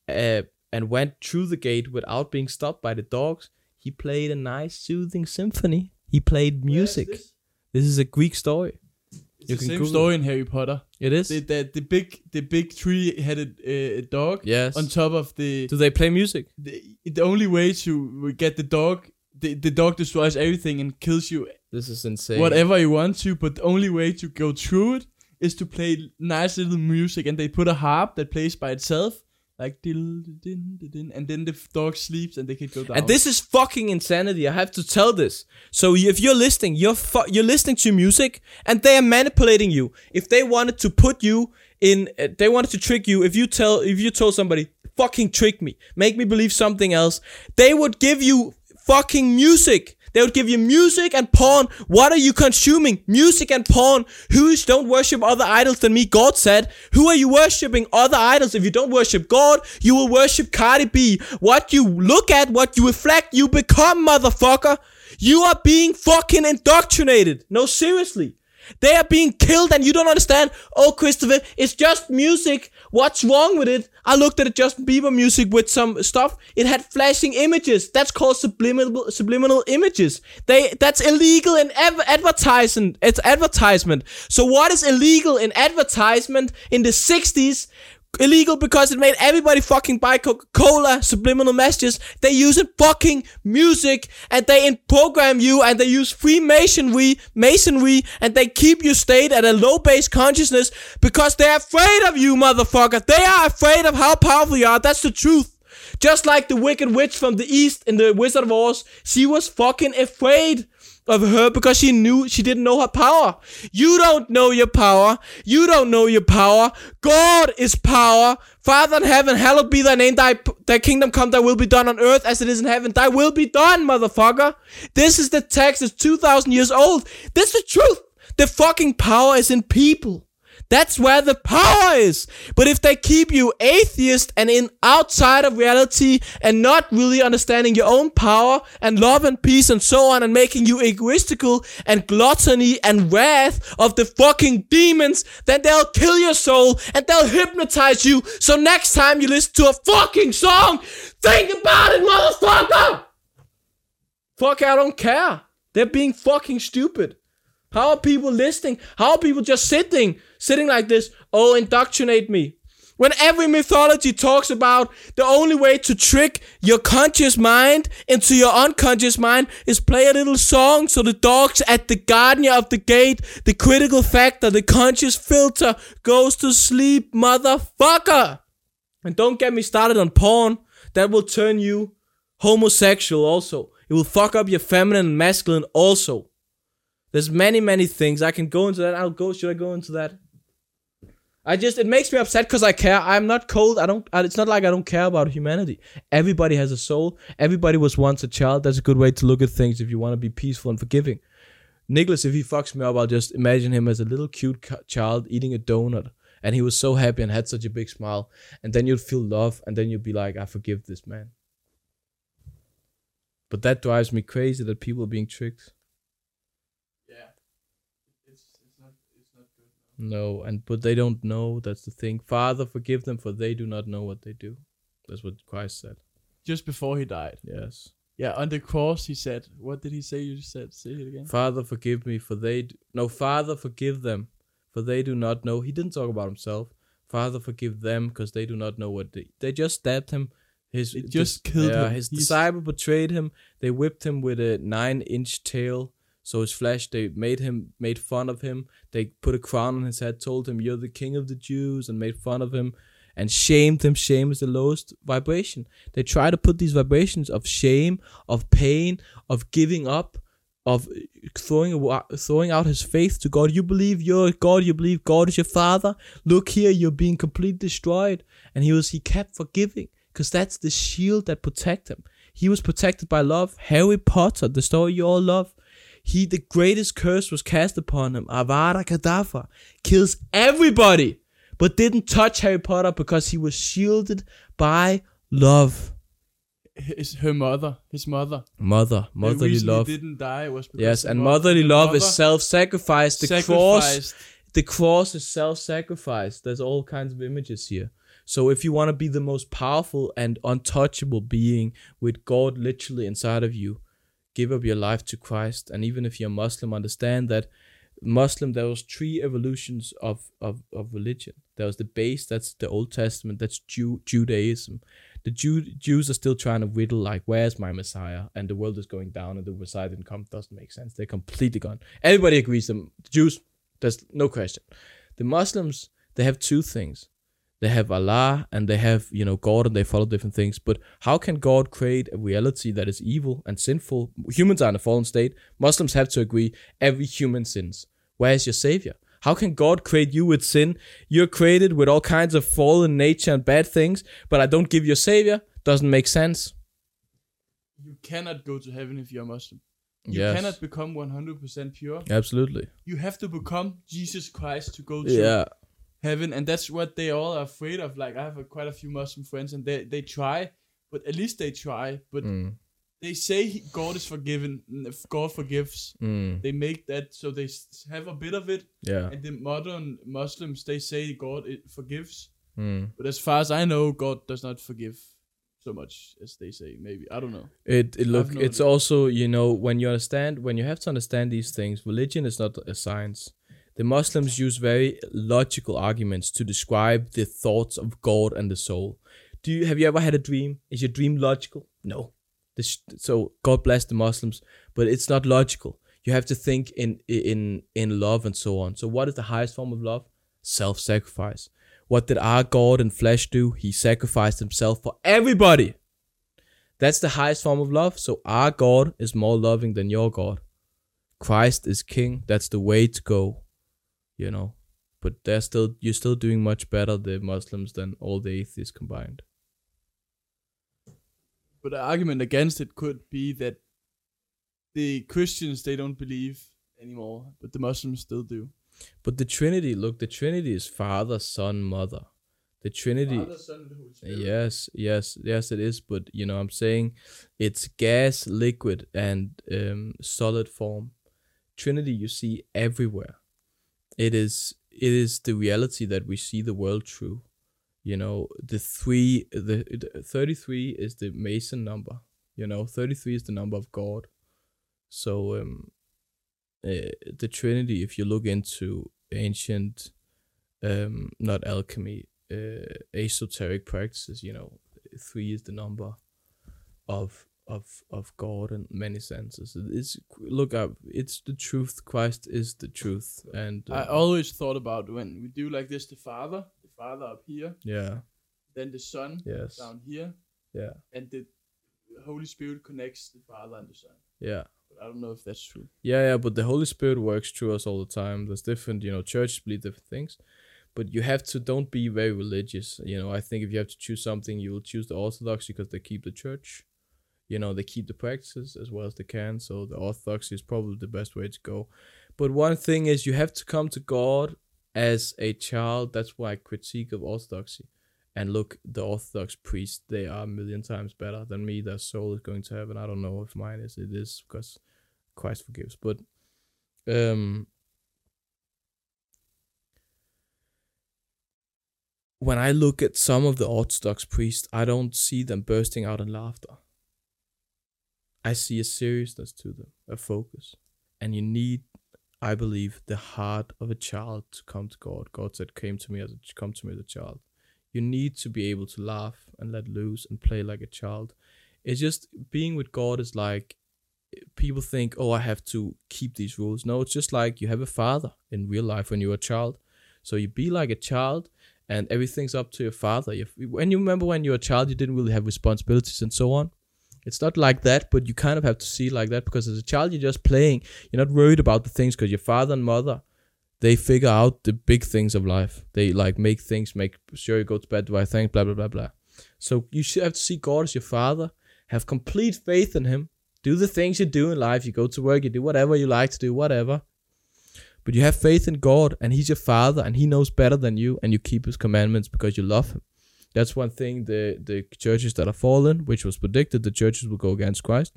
uh, and went through the gate without being stopped by the dogs, he played a nice soothing symphony. He played music. It's This is a Greek story. You the can same Google story in Harry Potter. It is. The, the, the big the big three headed uh, dog yes. on top of the, Do they play music? the the only way to get the dog the, the dog destroys everything and kills you This is insane. whatever you want to, but the only way to go through it is to play nice little music and they put a harp that plays by itself. Like din, din, din, and then the dog sleeps and they can go down. And this is fucking insanity. I have to tell this. So if you're listening, you're fu- you're listening to music, and they are manipulating you. If they wanted to put you in, uh, they wanted to trick you. If you tell, if you told somebody, fucking trick me, make me believe something else, they would give you fucking music. They would give you music and porn. What are you consuming? Music and porn. Who's don't worship other idols than me? God said. Who are you worshiping? Other idols. If you don't worship God, you will worship Cardi B. What you look at, what you reflect, you become, motherfucker. You are being fucking indoctrinated. No, seriously. They are being killed and you don't understand. Oh, Christopher, it's just music. What's wrong with it? I looked at Justin Bieber music with some stuff. It had flashing images. That's called subliminal subliminal images. They that's illegal in ev- advertisement. It's advertisement. So what is illegal in advertisement in the 60s? Illegal because it made everybody fucking buy Coca-Cola subliminal messages. They use it fucking music and they in- program you and they use Freemasonry, masonry, and they keep you stayed at a low base consciousness because they're afraid of you, motherfucker. They are afraid of how powerful you are. That's the truth. Just like the Wicked Witch from the East in the Wizard of Oz, she was fucking afraid of her because she knew she didn't know her power. You don't know your power. You don't know your power. God is power. Father in heaven, hallowed be thy name. Thy, thy kingdom come, thy will be done on earth as it is in heaven. Thy will be done, motherfucker. This is the text. It's 2,000 years old. This is the truth. The fucking power is in people. That's where the power is. But if they keep you atheist and in outside of reality and not really understanding your own power and love and peace and so on and making you egoistical and gluttony and wrath of the fucking demons, then they'll kill your soul and they'll hypnotize you. So next time you listen to a fucking song, think about it, motherfucker! Fuck, I don't care. They're being fucking stupid. How are people listening? How are people just sitting, sitting like this? Oh, indoctrinate me. When every mythology talks about the only way to trick your conscious mind into your unconscious mind is play a little song so the dogs at the guardian of the gate, the critical factor, the conscious filter goes to sleep, motherfucker. And don't get me started on porn. That will turn you homosexual also. It will fuck up your feminine and masculine also. There's many, many things. I can go into that. I'll go. Should I go into that? I just it makes me upset because I care. I'm not cold. I don't. It's not like I don't care about humanity. Everybody has a soul. Everybody was once a child. That's a good way to look at things if you want to be peaceful and forgiving. Nicholas, if he fucks me up, I'll just imagine him as a little cute child eating a donut, and he was so happy and had such a big smile. And then you'd feel love, and then you'd be like, I forgive this man. But that drives me crazy that people are being tricked. No, and but they don't know. That's the thing. Father, forgive them, for they do not know what they do. That's what Christ said. Just before he died. Yes. Yeah, on the cross he said, "What did he say?" You said, "Say it again." Father, forgive me, for they d- no. Father, forgive them, for they do not know. He didn't talk about himself. Father, forgive them, because they do not know what they. They just stabbed him. His They just killed yeah, him. His He's- disciple betrayed him. They whipped him with a nine-inch tail. So his flesh, they made him, made fun of him. They put a crown on his head, told him, "You're the king of the Jews," and made fun of him, and shamed him. Shame is the lowest vibration. They try to put these vibrations of shame, of pain, of giving up, of throwing throwing out his faith to God. You believe you're God. You believe God is your father. Look here, you're being completely destroyed. And he was he kept forgiving because that's the shield that protect him. He was protected by love. Harry Potter, the story you all love. He the greatest curse was cast upon him. Avada Kedavra kills everybody, but didn't touch Harry Potter because he was shielded by love. His her mother, his mother. Mother, the motherly love. Didn't die was because Yes, and mo- motherly the love is self-sacrifice. The cross, the cross is self-sacrifice. There's all kinds of images here. So if you want to be the most powerful and untouchable being with God literally inside of you, give up your life to Christ. And even if you're Muslim, understand that Muslim there was three evolutions of of, of religion. There was the base, that's the Old Testament, that's Jew, Judaism. The Jew, Jews are still trying to riddle like, where's my Messiah? And the world is going down, and the Messiah didn't come. Doesn't make sense. They're completely gone. Everybody agrees. The Jews, there's no question. The Muslims, they have two things. They have Allah and they have, you know, God and they follow different things. But how can God create a reality that is evil and sinful? Humans are in a fallen state. Muslims have to agree every human sins. Where is your savior? How can God create you with sin? You're created with all kinds of fallen nature and bad things, but I don't give you a savior? Doesn't make sense. You cannot go to heaven if you're Muslim. You yes. cannot become 100% pure. Absolutely. You have to become Jesus Christ to go to Yeah. Heaven, and that's what they all are afraid of. Like I have a, quite a few Muslim friends, and they they try, but at least they try. But Mm. they say he- God is forgiven. if God forgives. Mm. They make that so they have a bit of it, Yeah. and the modern Muslims they say God it forgives. Mm. But as far as I know, God does not forgive so much as they say. Maybe I don't know. It it look no it's idea. also you know when you understand when you have to understand these things religion is not a science the muslims use very logical arguments to describe the thoughts of god and the soul. Do you have you ever had a dream? Is your dream logical? No. This, so god bless the muslims but it's not logical. You have to think in in in love and so on. So what is the highest form of love? Self-sacrifice. What did our god in flesh do? He sacrificed himself for everybody. That's the highest form of love. So our God is more loving than your God. Christ is king. That's the way to go. You know. But they're still you're still doing much better, the Muslims, than all the atheists combined. But the argument against it could be that the Christians they don't believe anymore, but the Muslims still do. But the Trinity, look, the Trinity is Father, Son, Mother. The Trinity. Father, Son, and the Holy Spirit. Yes, yes, yes, it is. But you know, I'm saying it's gas, liquid, and um, solid form. Trinity you see everywhere. It is it is the reality that we see the world through. You know, the three, the, the thirty three is the Mason number. You know, thirty three is the number of God. So um, uh, the Trinity, if you look into ancient, um, not alchemy, uh, esoteric practices, you know, three is the number of of of God in many senses. It's look up. It's the truth. Christ is the truth, and I uh, always thought about when we do like this: the Father, the Father up here, yeah, then the Son yes, down here, yeah, and the Holy Spirit connects the Father and the Son. yeah. But I don't know if that's true. Yeah, yeah, but the Holy Spirit works through us all the time. There's different, you know, churches believe different things, but you have to don't be very religious. You know, I think if you have to choose something, you will choose the Orthodox because they keep the church. You know, they keep the practices as well as they can. So the Orthodoxy is probably the best way to go. But one thing is, you have to come to God as a child. That's why critique of Orthodoxy. And look, the Orthodox priests, they are a million times better than me. Their soul is going to heaven. I don't know if mine is. It is because Christ forgives. But um when I look at some of the Orthodox priests, I don't see them bursting out in laughter. I see a seriousness to them, a focus. And you need, I believe, the heart of a child to come to God. God said, "Came to me as a come to me as a child." You need to be able to laugh and let loose and play like a child. It's just being with God is like people think, "Oh, I have to keep these rules." No, it's just like you have a father in real life when you're a child. So you be like a child and everything's up to your father. If, when you remember when you were a child, you didn't really have responsibilities and so on. It's not like that, but you kind of have to see like that because as a child, you're just playing. You're not worried about the things because your father and mother, they figure out the big things of life. They like make things, make sure you go to bed the right thing, blah blah blah blah. So you should have to see God as your father, have complete faith in Him, do the things you do in life. You go to work, you do whatever you like to do, whatever. But you have faith in God, and He's your Father, and He knows better than you, and you keep His commandments because you love Him. That's one thing. The the churches that are fallen, which was predicted, the churches will go against Christ.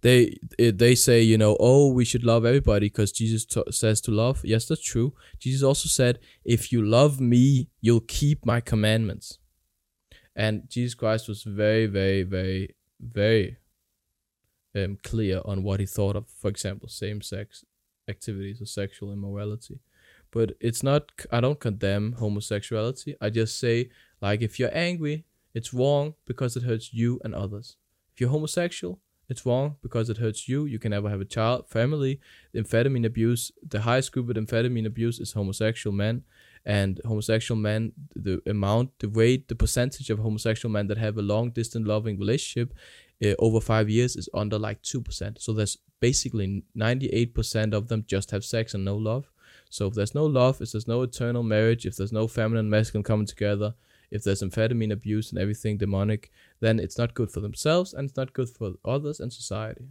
They they say, you know, oh, we should love everybody because Jesus t- says to love. Yes, that's true. Jesus also said, if you love me, you'll keep my commandments. And Jesus Christ was very, very, very, very um, clear on what he thought of, for example, same sex activities or sexual immorality. But it's not, I don't condemn homosexuality. I just say, like, if you're angry, it's wrong because it hurts you and others. If you're homosexual, it's wrong because it hurts you. You can never have a child, family. Amphetamine abuse, the highest group of amphetamine abuse is homosexual men. And homosexual men, the amount, the rate, the percentage of homosexual men that have a long distance loving relationship uh, over five years is under like 2%. So there's basically 98% of them just have sex and no love. So if there's no love, if there's no eternal marriage, if there's no feminine and masculine coming together, if there's amphetamine abuse and everything demonic, then it's not good for themselves and it's not good for others and society.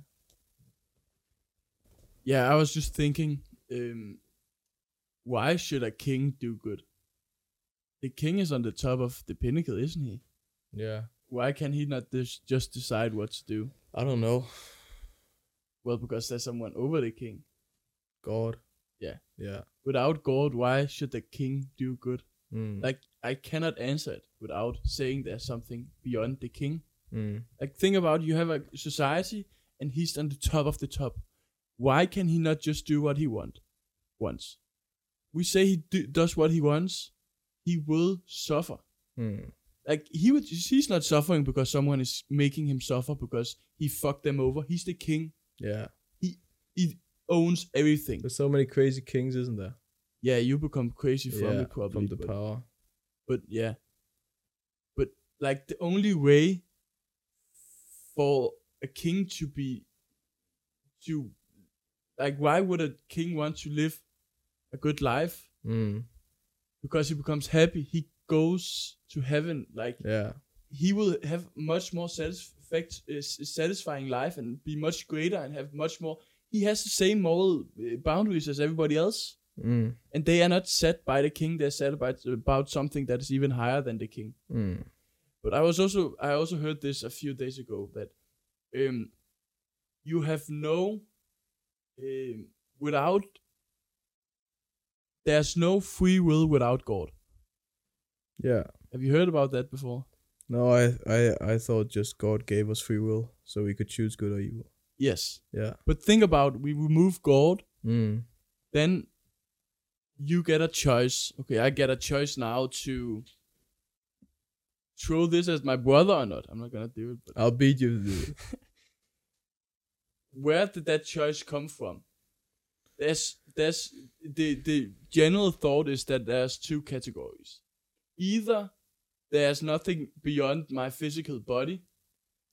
Yeah, I was just thinking, um, why should a king do good? The king is on the top of the pinnacle, isn't he? Yeah. Why can he not just just decide what to do? I don't know. Well, because there's someone over the king. God. Yeah. Yeah. Without God, why should the king do good? Mm. Like I cannot answer it without saying there's something beyond the king. Mm. Like think about you have a society and he's on the top of the top. Why can he not just do what he want wants? We say he do, does what he wants, he will suffer. Mm. Like he would, he's not suffering because someone is making him suffer because he fucked them over. He's the king. Yeah. He owns everything. There's so many crazy kings, isn't there? Yeah, you become crazy from yeah, it probably. from the but, power. but yeah. But like the only way for a king to be to like why would a king want to live a good life? Mm. Because he becomes happy. He goes to heaven. Like Yeah. he will have much more satisfact, uh, satisfying life and be much greater and have much more. He has the same moral uh, boundaries as everybody else. Mm. and they are not set by the king. They're set about about something that is even higher than the king. Mm. But I was also I also heard this a few days ago that um you have no um without there's no free will without God. Yeah. Have you heard about that before? No, I, I, I thought just God gave us free will so we could choose good or evil. Yes. Yeah. But think about we remove God, Mm. then you get a choice. Okay, I get a choice now to throw this as my brother or not. I'm not gonna do it, but I'll beat you. to do it. where did that choice come from? There's there's the the general thought is that there's two categories. Either there's nothing beyond my physical body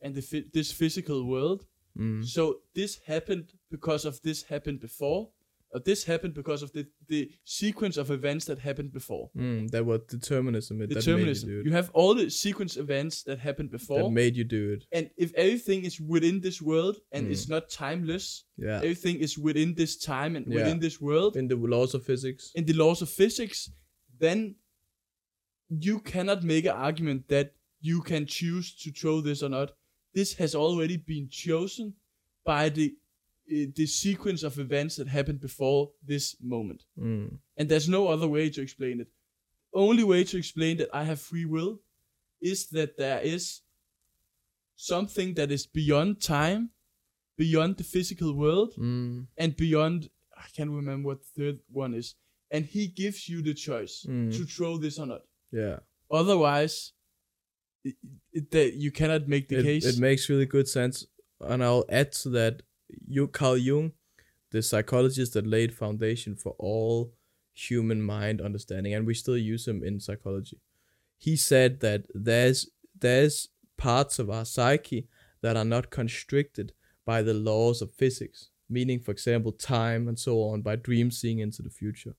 and the this physical world. Mm. So this happened because of this happened before, or this happened because of the the sequence of events that happened before. Mm. That was determinism. It, Determinism. That made you You do it. have all the sequence events that happened before, That made you do it. and if everything is within this world and Mm. it's not timeless, Yeah. everything is within this time and Yeah. within this world In the laws of physics. in the laws of physics then you cannot make an argument that you can choose to throw this or not this has already been chosen by the uh, the sequence of events that happened before this moment Mm. and there's no other way to explain it only way to explain that i have free will is that there is something that is beyond time beyond the physical world Mm. and beyond I can't remember what the third one is. And he gives you the choice Mm. to throw this or not. Yeah. Otherwise, that you cannot make the it, case. it makes really good sense. And I'll add to that you Carl Jung, the psychologist that laid foundation for all human mind understanding, and we still use him in psychology. He said that there's there's parts of our psyche that are not constricted by the laws of physics, meaning for example time and so on, by dream seeing into the future.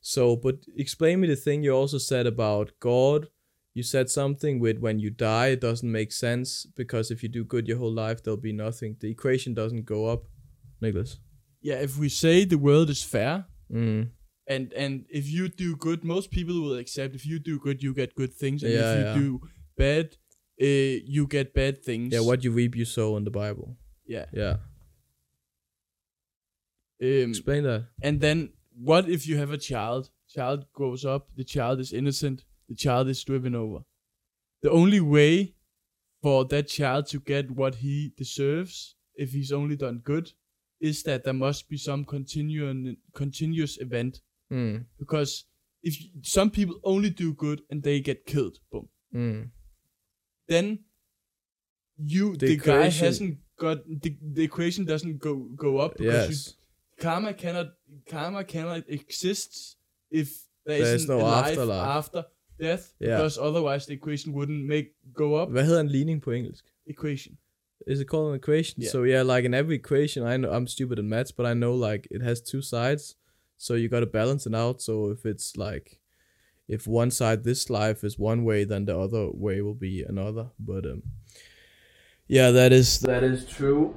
So, but explain me the thing you also said about God you said something with when you die it doesn't make sense because if you do good your whole life there'll be nothing the equation doesn't go up nicholas yeah, if we say the world is fair, mm. and and if you do good, most people will accept. If you do good, you get good things, and Yeah, if you yeah. do bad, uh, you get bad things. yeah what you reap you sow in the bible Yeah. yeah Um, explain that And then what if you have a child? Child grows up, the child is innocent, the child is driven over. The only way for that child to get what he deserves, if he's only done good, is that there must be some continuing continuous event. mm. Because if you- some people only do good and they get killed, boom. Mm. Then you The the, guy equation- hasn't got the, the equation doesn't go go up because you karma cannot karma cannot exist if there There's isn't no afterlife. after death Yeah. because otherwise the equation wouldn't make go up. Hvad hedder en ligning på engelsk? Equation. Is it called an equation? Yeah. so yeah like in every equation i know i'm stupid at maths but i know like it has two sides. So you got to balance it out. So if it's like if one side this life is one way then the other way will be another. But um yeah that is that is true.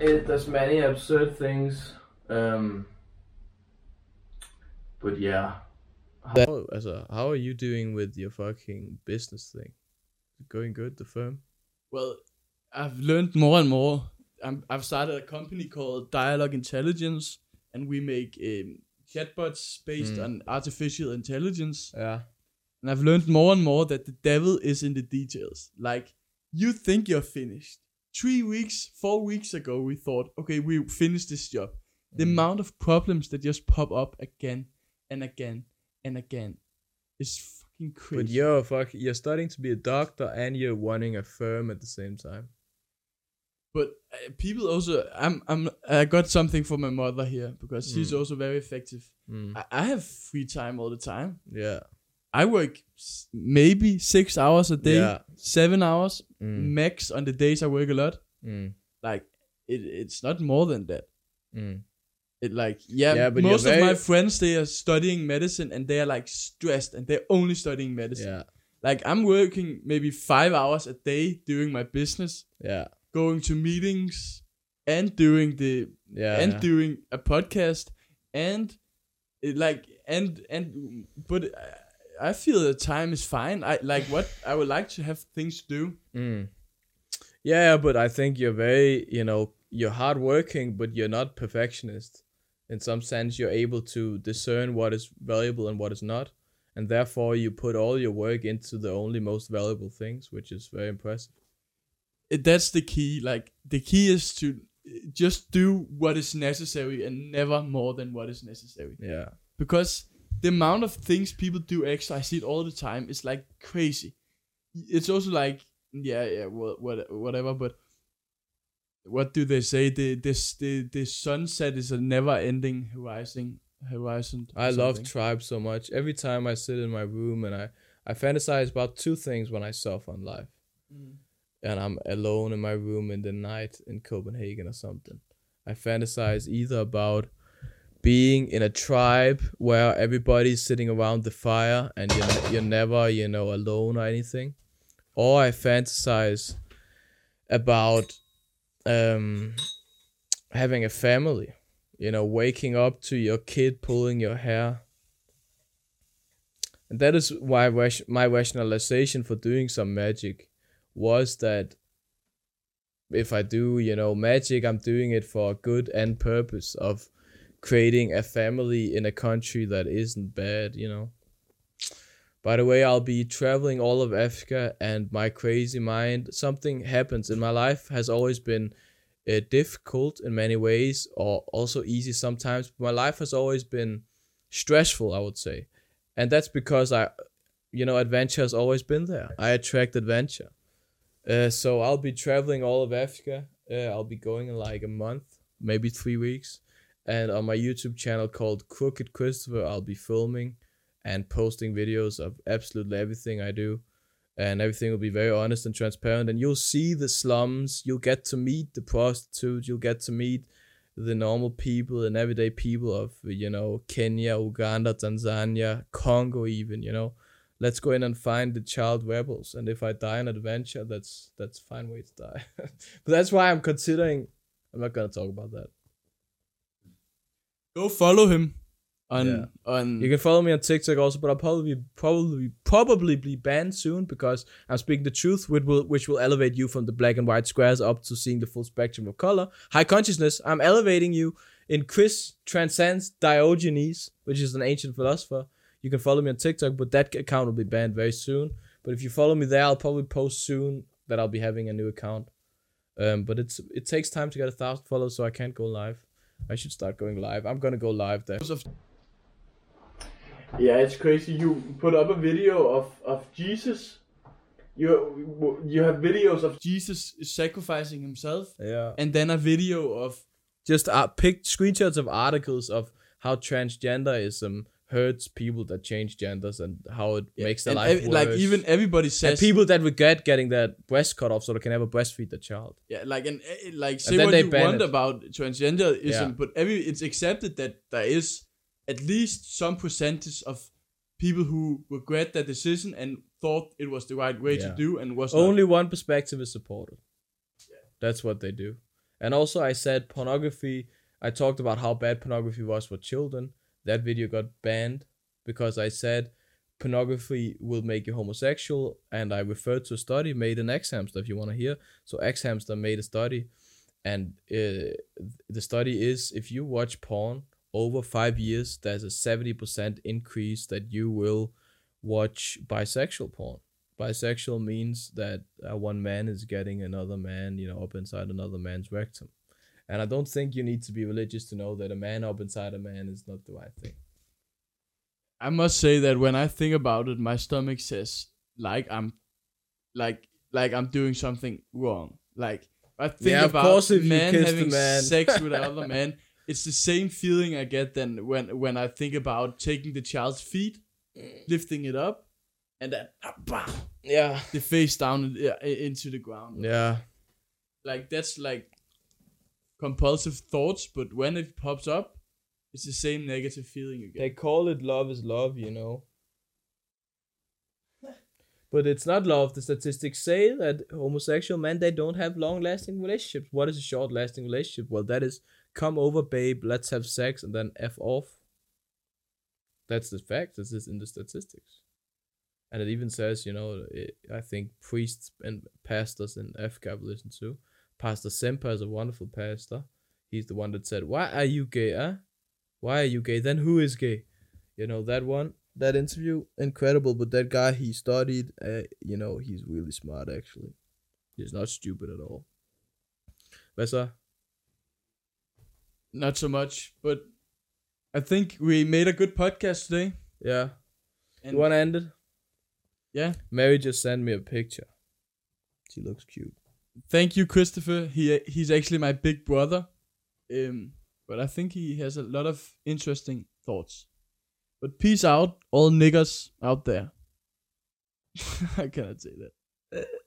It does many absurd things um but yeah how, also, how are you doing with your fucking business thing? Going good the firm? Well i've learned more and more. I'm, i've started a company called dialogue intelligence and we make um, chatbots based Mm. on artificial intelligence. Yeah. And i've learned more and more that the devil is in the details. Like you think you're finished. Three weeks four weeks ago we thought okay we finished this job. The Mm. amount of problems that just pop up again and again and again It's fucking crazy. But you're fuck, you're starting to be a doctor and you're running a firm at the same time. But uh, people also, I'm, I'm, I got something for my mother here because she's Mm. also very effective. Mm. I, I have free time all the time. Yeah. I work maybe six hours a day, Yeah. seven hours Mm. max on the days I work a lot. Mm. Like it, it's not more than that. Mm. It like yeah, Yeah, but most of my friends they are studying medicine and they are like stressed and they're only studying medicine. Yeah. Like I'm working maybe five hours a day doing my business, Yeah. going to meetings, and doing the Yeah. and yeah. doing a podcast and it, like and and but I- I feel the time is fine. I like what I would like to have things to do. Mm. Yeah, but I think you're very, you know, you're hardworking, but you're not perfectionist. In some sense, you're able to discern what is valuable and what is not, and therefore you put all your work into the only most valuable things, which is very impressive. It, that's the key. Like the key is to just do what is necessary and never more than what is necessary. Yeah. because the amount of things people do extra, I see it all the time, it's like crazy. It's also like, yeah, yeah, what, what, whatever. But what do they say? The this the the sunset is a never-ending horizon. Horizon. or I love something. Tribe so much. Every time I sit in my room and I, I fantasize about two things when I surf on life, Mm. and I'm alone in my room in the night in Copenhagen or something. I fantasize either about being in a tribe where everybody's sitting around the fire and you're, you're never, you know, alone or anything. Or I fantasize about um, having a family, you know, waking up to your kid pulling your hair. And that is why my rationalization for doing some magic was that if I do, you know, magic, I'm doing it for a good end purpose of creating a family in a country that isn't bad, you know. By the way, I'll be traveling all of Africa, and my crazy mind, something happens in my life, has always been uh, difficult in many ways, or also easy sometimes. My life has always been stressful, I would say. And that's because I, you know, adventure has always been there. I attract adventure. Uh, so I'll be traveling all of Africa. Uh, I'll be going in like a month, maybe three weeks. And on my YouTube channel called Crooked Christopher, I'll be filming and posting videos of absolutely everything I do. And everything will be very honest and transparent. And you'll see the slums. You'll get to meet the prostitutes. You'll get to meet the normal people and everyday people of, you know, Kenya, Uganda, Tanzania, Congo, even, you know let's go in and find the child rebels and if i die in adventure that's that's fine way to die but that's why i'm considering i'm not gonna talk about that Go follow him on Yeah. on. you can follow me on tiktok also but i'll probably probably probably be banned soon because i'm speaking the truth which will which will elevate you from the black and white squares up to seeing the full spectrum of color. High consciousness i'm elevating you in chris transcends diogenes which is an ancient philosopher. You can follow me on tiktok but that account will be banned very soon. But if you follow me there i'll probably post soon that i'll be having a new account. Um but it's it takes time to get a thousand followers so i can't go live. I should start going live. I'm gonna go live there Yeah, it's crazy. You put up a video of of Jesus. You you have videos of Jesus sacrificing himself, yeah and then a video of just uh, picked screenshots of articles of how transgenderism hurts people that change genders and how it makes their and life ev- worse. like even everybody and says people that regret getting their breast cut off so they can never breastfeed the child. Yeah, like and eh, like say then what they you want it. about transgenderism, Yeah. but every it's accepted that there is at least some percentage of people who regret that decision and thought it was the right way Yeah. to do and was not. Only one perspective is supported. That's what they do. And also, I said pornography. I talked about how bad pornography was for children. That video got banned because I said pornography will make you homosexual, and I referred to a study made in X Hamster. If you want to hear, so X Hamster made a study, and uh, the study is if you watch porn over five years, there's a seventy percent increase that you will watch bisexual porn bisexual means that uh, one man is getting another man, you know, up inside another man's rectum. And I don't think you need to be religious to know that a man up inside a man is not the right thing. I must say that when I think about it, my stomach says like I'm like like I'm doing something wrong. Like I think Yeah, of about course men having man. sex with another man. It's the same feeling I get than when when I think about taking the child's feet, lifting it up, and then ah, bah, Yeah. the face down in- into the ground. Yeah. Like that's like compulsive thoughts, but when it pops up, it's the same negative feeling again. They call it love is love, you know. But it's not love. The statistics say that homosexual men they don't have long lasting relationships. What is a short lasting relationship? Well that is come over babe, let's have sex and then F off. That's the fact. This is in the statistics. And it even says, you know, it, I think priests and pastors in Africa have listened to. Pastor Ssempa is a wonderful pastor. He's the one that said, Why are you gay, huh? Why are you gay? Then who is gay? You know, that one, that interview, incredible. But that guy, he studied, uh, you know, he's really smart, actually. He's not stupid at all. Hvad? Not so much, but I think we made a good podcast today. Yeah. And you want to end it? yeah, Mary just sent me a picture. She looks cute. thank you, Christopher. He he's actually my big brother. Um, but I think he has a lot of interesting thoughts. But peace out, all niggers out there. I cannot say that.